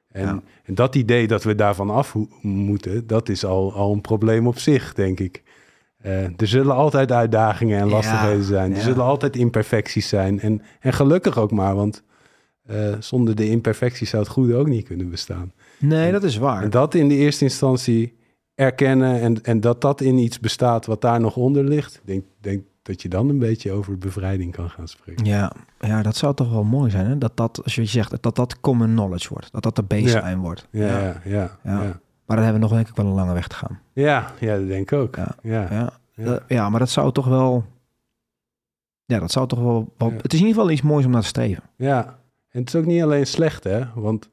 En, Ja. en dat idee dat we daarvan af moeten, dat is al, al een probleem op zich, denk ik. Eh, er zullen altijd uitdagingen en Ja, lastigheden zijn. Er ja. zullen altijd imperfecties zijn. En, en gelukkig ook maar, want eh, zonder de imperfecties zou het goede ook niet kunnen bestaan. Nee, dat is waar. En dat in de eerste instantie erkennen en, en dat dat in iets bestaat wat daar nog onder ligt. Ik denk, denk dat je dan een beetje over bevrijding kan gaan spreken. Ja, ja, dat zou toch wel mooi zijn, hè? Dat dat, als je zegt, dat dat common knowledge wordt. Dat dat de baseline wordt. Ja, ja, ja. ja, Ja. Maar dan hebben we nog denk ik wel een lange weg te gaan. ja, ja, dat denk ik ook. Ja. Ja, ja. Dat- maar dat zou toch wel... Ja, dat zou toch wel... wel Ja. Het is in ieder geval iets moois om naar te streven. Ja. En het is ook niet alleen slecht, hè? Want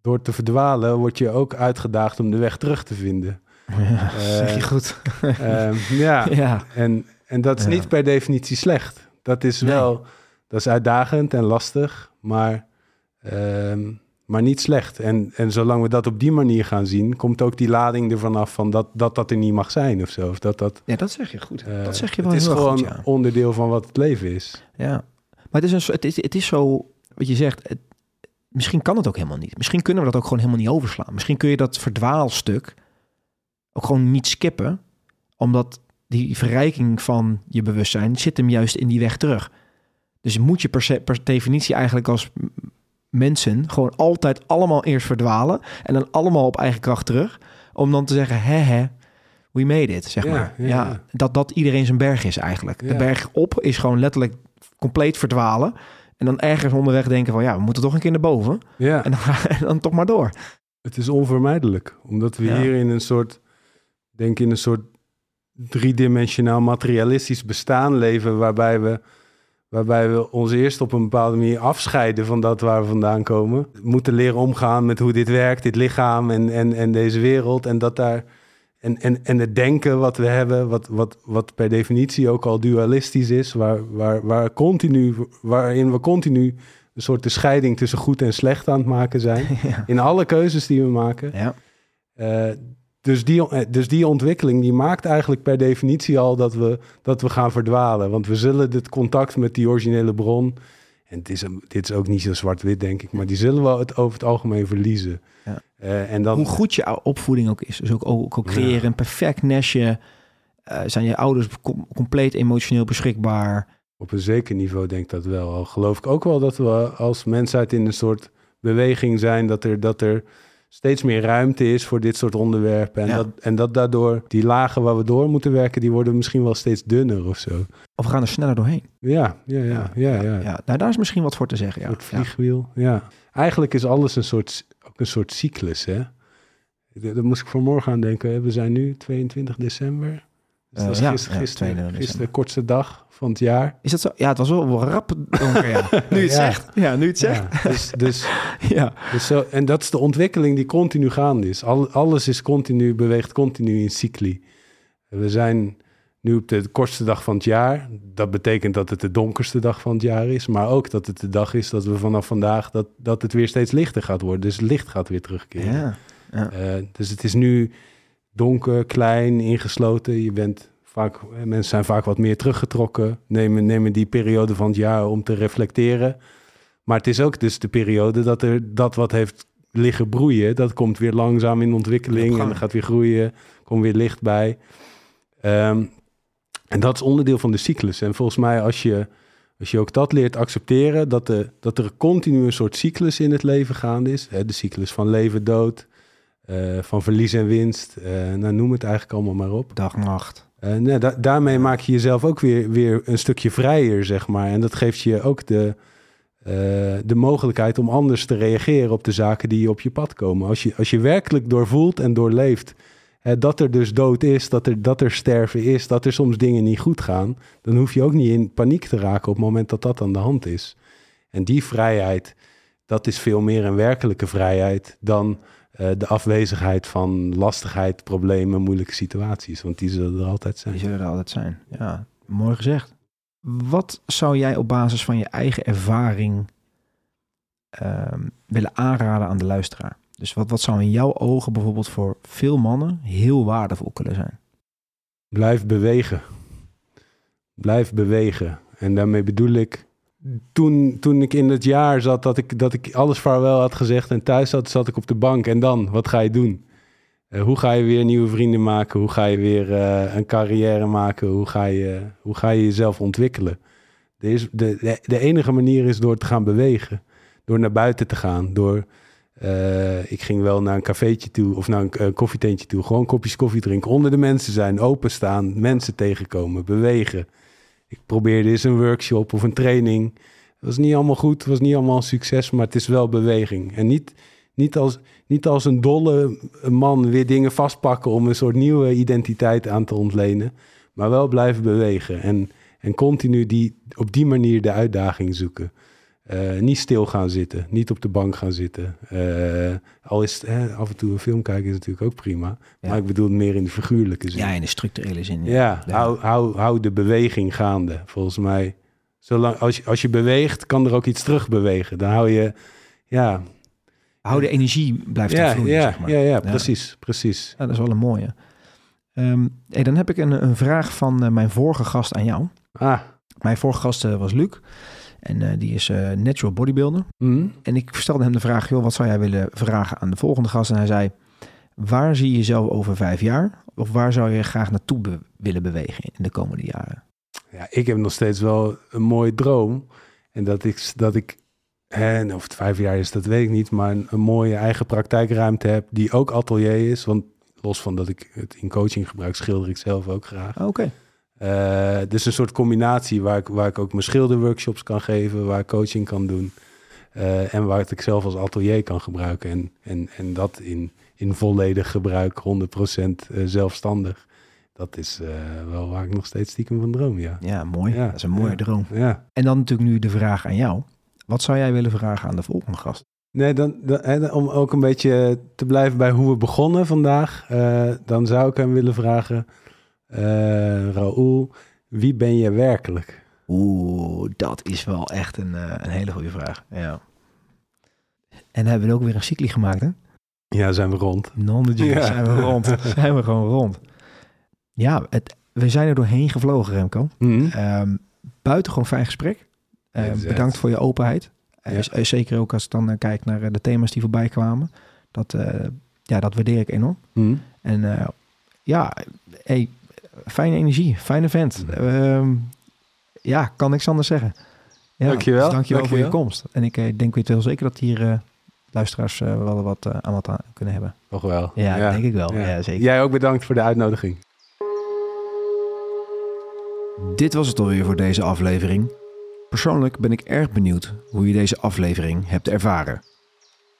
door te verdwalen word je ook uitgedaagd om de weg terug te vinden. Ja, Eh, zeg je goed. Ehm, ja, ja. En, en dat is Ja. niet per definitie slecht. Dat is Nee. wel, dat is uitdagend en lastig, maar, ehm, maar niet slecht. En, en zolang we dat op die manier gaan zien, komt ook die lading ervan af van dat dat, dat er niet mag zijn of zo. Of dat, dat, ja, dat zeg je goed. eh, dat zeg je wel het is heel gewoon goed, ja. onderdeel van wat het leven is. Ja, maar het is, een, het, is, het is zo, wat je zegt, het- misschien kan het ook helemaal niet. Misschien kunnen we dat ook gewoon helemaal niet overslaan. Misschien kun je dat verdwaalstuk ook gewoon niet skippen, omdat die verrijking van je bewustzijn zit hem juist in die weg terug. Dus moet je per, se- per definitie eigenlijk als mensen gewoon altijd allemaal eerst verdwalen en dan allemaal op eigen kracht terug, om dan te zeggen, hè hè, we made it, zeg Ja, maar. ja, Ja. Dat dat iedereen zijn berg is eigenlijk. De berg op is gewoon letterlijk compleet verdwalen. En dan ergens onderweg denken van ja, we moeten toch een keer naar boven. Ja, En dan, en dan toch maar door. het is onvermijdelijk. Omdat we hier in een soort, denk in een soort driedimensionaal materialistisch bestaan leven, waarbij we, waarbij we ons eerst op een bepaalde manier afscheiden van dat waar we vandaan komen. We moeten leren omgaan met hoe dit werkt, dit lichaam en, en, en deze wereld. En dat daar. En, en, en het denken wat we hebben, wat, wat, wat per definitie ook al dualistisch is, waar, waar, waar continu, waarin we continu een soort de scheiding tussen goed en slecht aan het maken zijn. ja. In alle keuzes die we maken. ja. Eh, dus, die, eh, dus die ontwikkeling die maakt eigenlijk per definitie al dat we, dat we gaan verdwalen. Want we zullen dit contact met die originele bron. En het is, dit is ook niet zo zwart-wit, denk ik. Maar die zullen we het over het algemeen verliezen. Ja. Eh, en dan, Hoe goed je opvoeding ook is. Dus ook, ook, ook creëren Ja. een perfect nestje. Eh, zijn je ouders com- compleet emotioneel beschikbaar? Op een zeker niveau denk ik dat wel. Al geloof ik ook wel dat we als mensheid in een soort beweging zijn. Dat er, dat er steeds meer ruimte is voor dit soort onderwerpen. En, Ja. dat, en dat daardoor die lagen waar we door moeten werken, die worden misschien wel steeds dunner of zo. Of we gaan er sneller doorheen? Ja, ja, ja, ja. ja, ja. Nou, daar is misschien wat voor te zeggen. Ja. soort vliegwiel, ja. Eigenlijk is alles een soort, ook een soort cyclus, hè. Daar moest ik vanmorgen aan denken. We zijn nu 22 december. Dus Eh, dat is ja, gisteren, ja, gisteren, 22 gisteren december. de kortste dag van het jaar. Is dat zo? Ja, het was wel rap donker, ja. Nu het Ja. zegt. Ja, nu het zegt. Dus, dus, Ja. dus zo, en dat is de ontwikkeling die continu gaande is. Al, alles is continu, beweegt continu in cycli. We zijn nu op de kortste dag van het jaar. Dat betekent dat het de donkerste dag van het jaar is. Maar ook dat het de dag is dat we vanaf vandaag... dat, dat het weer steeds lichter gaat worden. Dus licht gaat weer terugkeren. Ja. Eh, dus het is nu donker, klein, ingesloten. Je bent vaak, eh, mensen zijn vaak wat meer teruggetrokken. Nemen, nemen die periode van het jaar om te reflecteren. Maar het is ook dus de periode dat er dat wat heeft liggen broeien, dat komt weer langzaam in ontwikkeling en gaat weer groeien, komt weer licht bij. Ehm, en dat is onderdeel van de cyclus. En volgens mij, als je, als je ook dat leert accepteren, dat, de, dat er continu een soort cyclus in het leven gaande is. Hè, de cyclus van leven, dood, eh, van verlies en winst. eh, nou, noem het eigenlijk allemaal maar op. Dag, nacht. Eh, nee, da- daarmee maak je jezelf ook weer, weer een stukje vrijer, zeg maar. En dat geeft je ook de, de mogelijkheid om anders te reageren op de zaken die op je pad komen. Als je, als je werkelijk doorvoelt en doorleeft dat er dus dood is, dat er, dat er sterven is, dat er soms dingen niet goed gaan, dan hoef je ook niet in paniek te raken op het moment dat dat aan de hand is. En die vrijheid, dat is veel meer een werkelijke vrijheid dan eh, de afwezigheid van lastigheid, problemen, moeilijke situaties. Want die zullen er altijd zijn. Die zullen er altijd zijn. Ja, mooi gezegd. Wat zou jij op basis van je eigen ervaring ehm, willen aanraden aan de luisteraar? Dus wat, wat zou in jouw ogen bijvoorbeeld voor veel mannen heel waardevol kunnen zijn? Blijf bewegen. Blijf bewegen. En daarmee bedoel ik. Toen, toen ik in het jaar zat dat ik, dat ik alles vaarwel had gezegd en thuis zat, zat ik op de bank. En dan, wat ga je doen? Eh, hoe ga je weer nieuwe vrienden maken? Hoe ga je weer eh, een carrière maken? Hoe ga je, hoe ga je jezelf ontwikkelen? De, de, enige manier is door te gaan bewegen. Door naar buiten te gaan. Door, eh, ik ging wel naar een cafeetje toe of naar een, eh, koffietentje toe. Gewoon kopjes koffie drinken. Onder de mensen zijn. Openstaan. Mensen tegenkomen. Bewegen. Ik probeerde eens een workshop of een training. Het was niet allemaal goed. Het was niet allemaal een succes. Maar het is wel beweging. En niet, niet, als, niet als een dolle man weer dingen vastpakken om een soort nieuwe identiteit aan te ontlenen. Maar wel blijven bewegen. En, en continu die, op die manier de uitdaging zoeken. Eh, niet stil gaan zitten, niet op de bank gaan zitten. Eh, al is het, af en toe een film kijken is natuurlijk ook prima. Ja. Maar ik bedoel meer in de figuurlijke zin. Ja, in de structurele zin. Ja, Ja. Hou, hou, hou de beweging gaande. Volgens mij, zolang, als, je, als je beweegt, kan er ook iets terug bewegen. Dan hou je, ja, Hou de energie blijft ja, vloeien, ja, zeg maar. ja, ja, precies, precies. Dat is wel een mooie. Ehm, hey, dan heb ik een, een vraag van eh, mijn vorige gast aan jou. Ah, Mijn vorige gast was Luc. En eh, die is eh, natural bodybuilder. hm? En ik stelde hem de vraag, joh, wat zou jij willen vragen aan de volgende gast? En hij zei, waar zie je jezelf over vijf jaar? Of waar zou je graag naartoe be- willen bewegen in de komende jaren? ja, ik heb nog steeds wel een mooie droom. En dat ik, dat ik hè, en of het vijf jaar is, dat weet ik niet. Maar een, een mooie eigen praktijkruimte heb, die ook atelier is. Want los van dat ik het in coaching gebruik, schilder ik zelf ook graag. Ah, Oké. Uh, dus een soort combinatie waar ik, waar ik ook mijn schilderworkshops kan geven, waar ik coaching kan doen. Uh, en waar ik zelf als atelier kan gebruiken. En, en, en dat in, in volledig gebruik, 100% zelfstandig. Dat is uh, wel waar ik nog steeds stiekem van droom, ja. Ja, mooi. Ja. Dat is een mooie ja. droom. Ja. En dan natuurlijk nu de vraag aan jou. Wat zou jij willen vragen aan de volgende gast? Nee, dan, om ook een beetje te blijven bij hoe we begonnen vandaag. Uh, dan zou ik hem willen vragen, uh, Raoul, wie ben je werkelijk? Oeh, dat is wel echt een, uh, een hele goede vraag. Ja. En hebben we ook weer een cycli gemaakt, hè? Ja, zijn we rond. Non de ja. zijn we rond. zijn we gewoon rond. Ja, het, we zijn er doorheen gevlogen, Remco. Mm -hmm. um, buitengewoon fijn gesprek. Uh, Exact. bedankt voor je openheid. Ja. Uh, zeker ook als ik dan kijk naar de thema's die voorbij kwamen. Dat, eh, ja, dat waardeer ik enorm. Mhm. En eh, ja, hey, fijne energie, fijne vent. Mhm. ja, kan niks anders zeggen. Ja, dankjewel. Dus dankjewel, dankjewel voor je komst. En ik eh, denk weet wel zeker dat hier eh, luisteraars wel wat aan wat aan kunnen hebben. Toch wel. Ja, ja. denk ik wel. Ja. ja. zeker. Jij ook bedankt voor de uitnodiging. Dit was het alweer voor deze aflevering. Persoonlijk ben ik erg benieuwd hoe je deze aflevering hebt ervaren.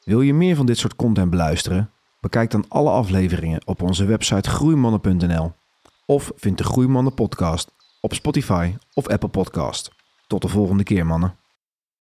Wil je meer van dit soort content beluisteren? Bekijk dan alle afleveringen op onze website groeimannen.nl of vind de Groeimannen podcast op Spotify of Apple Podcast. Tot de volgende keer mannen.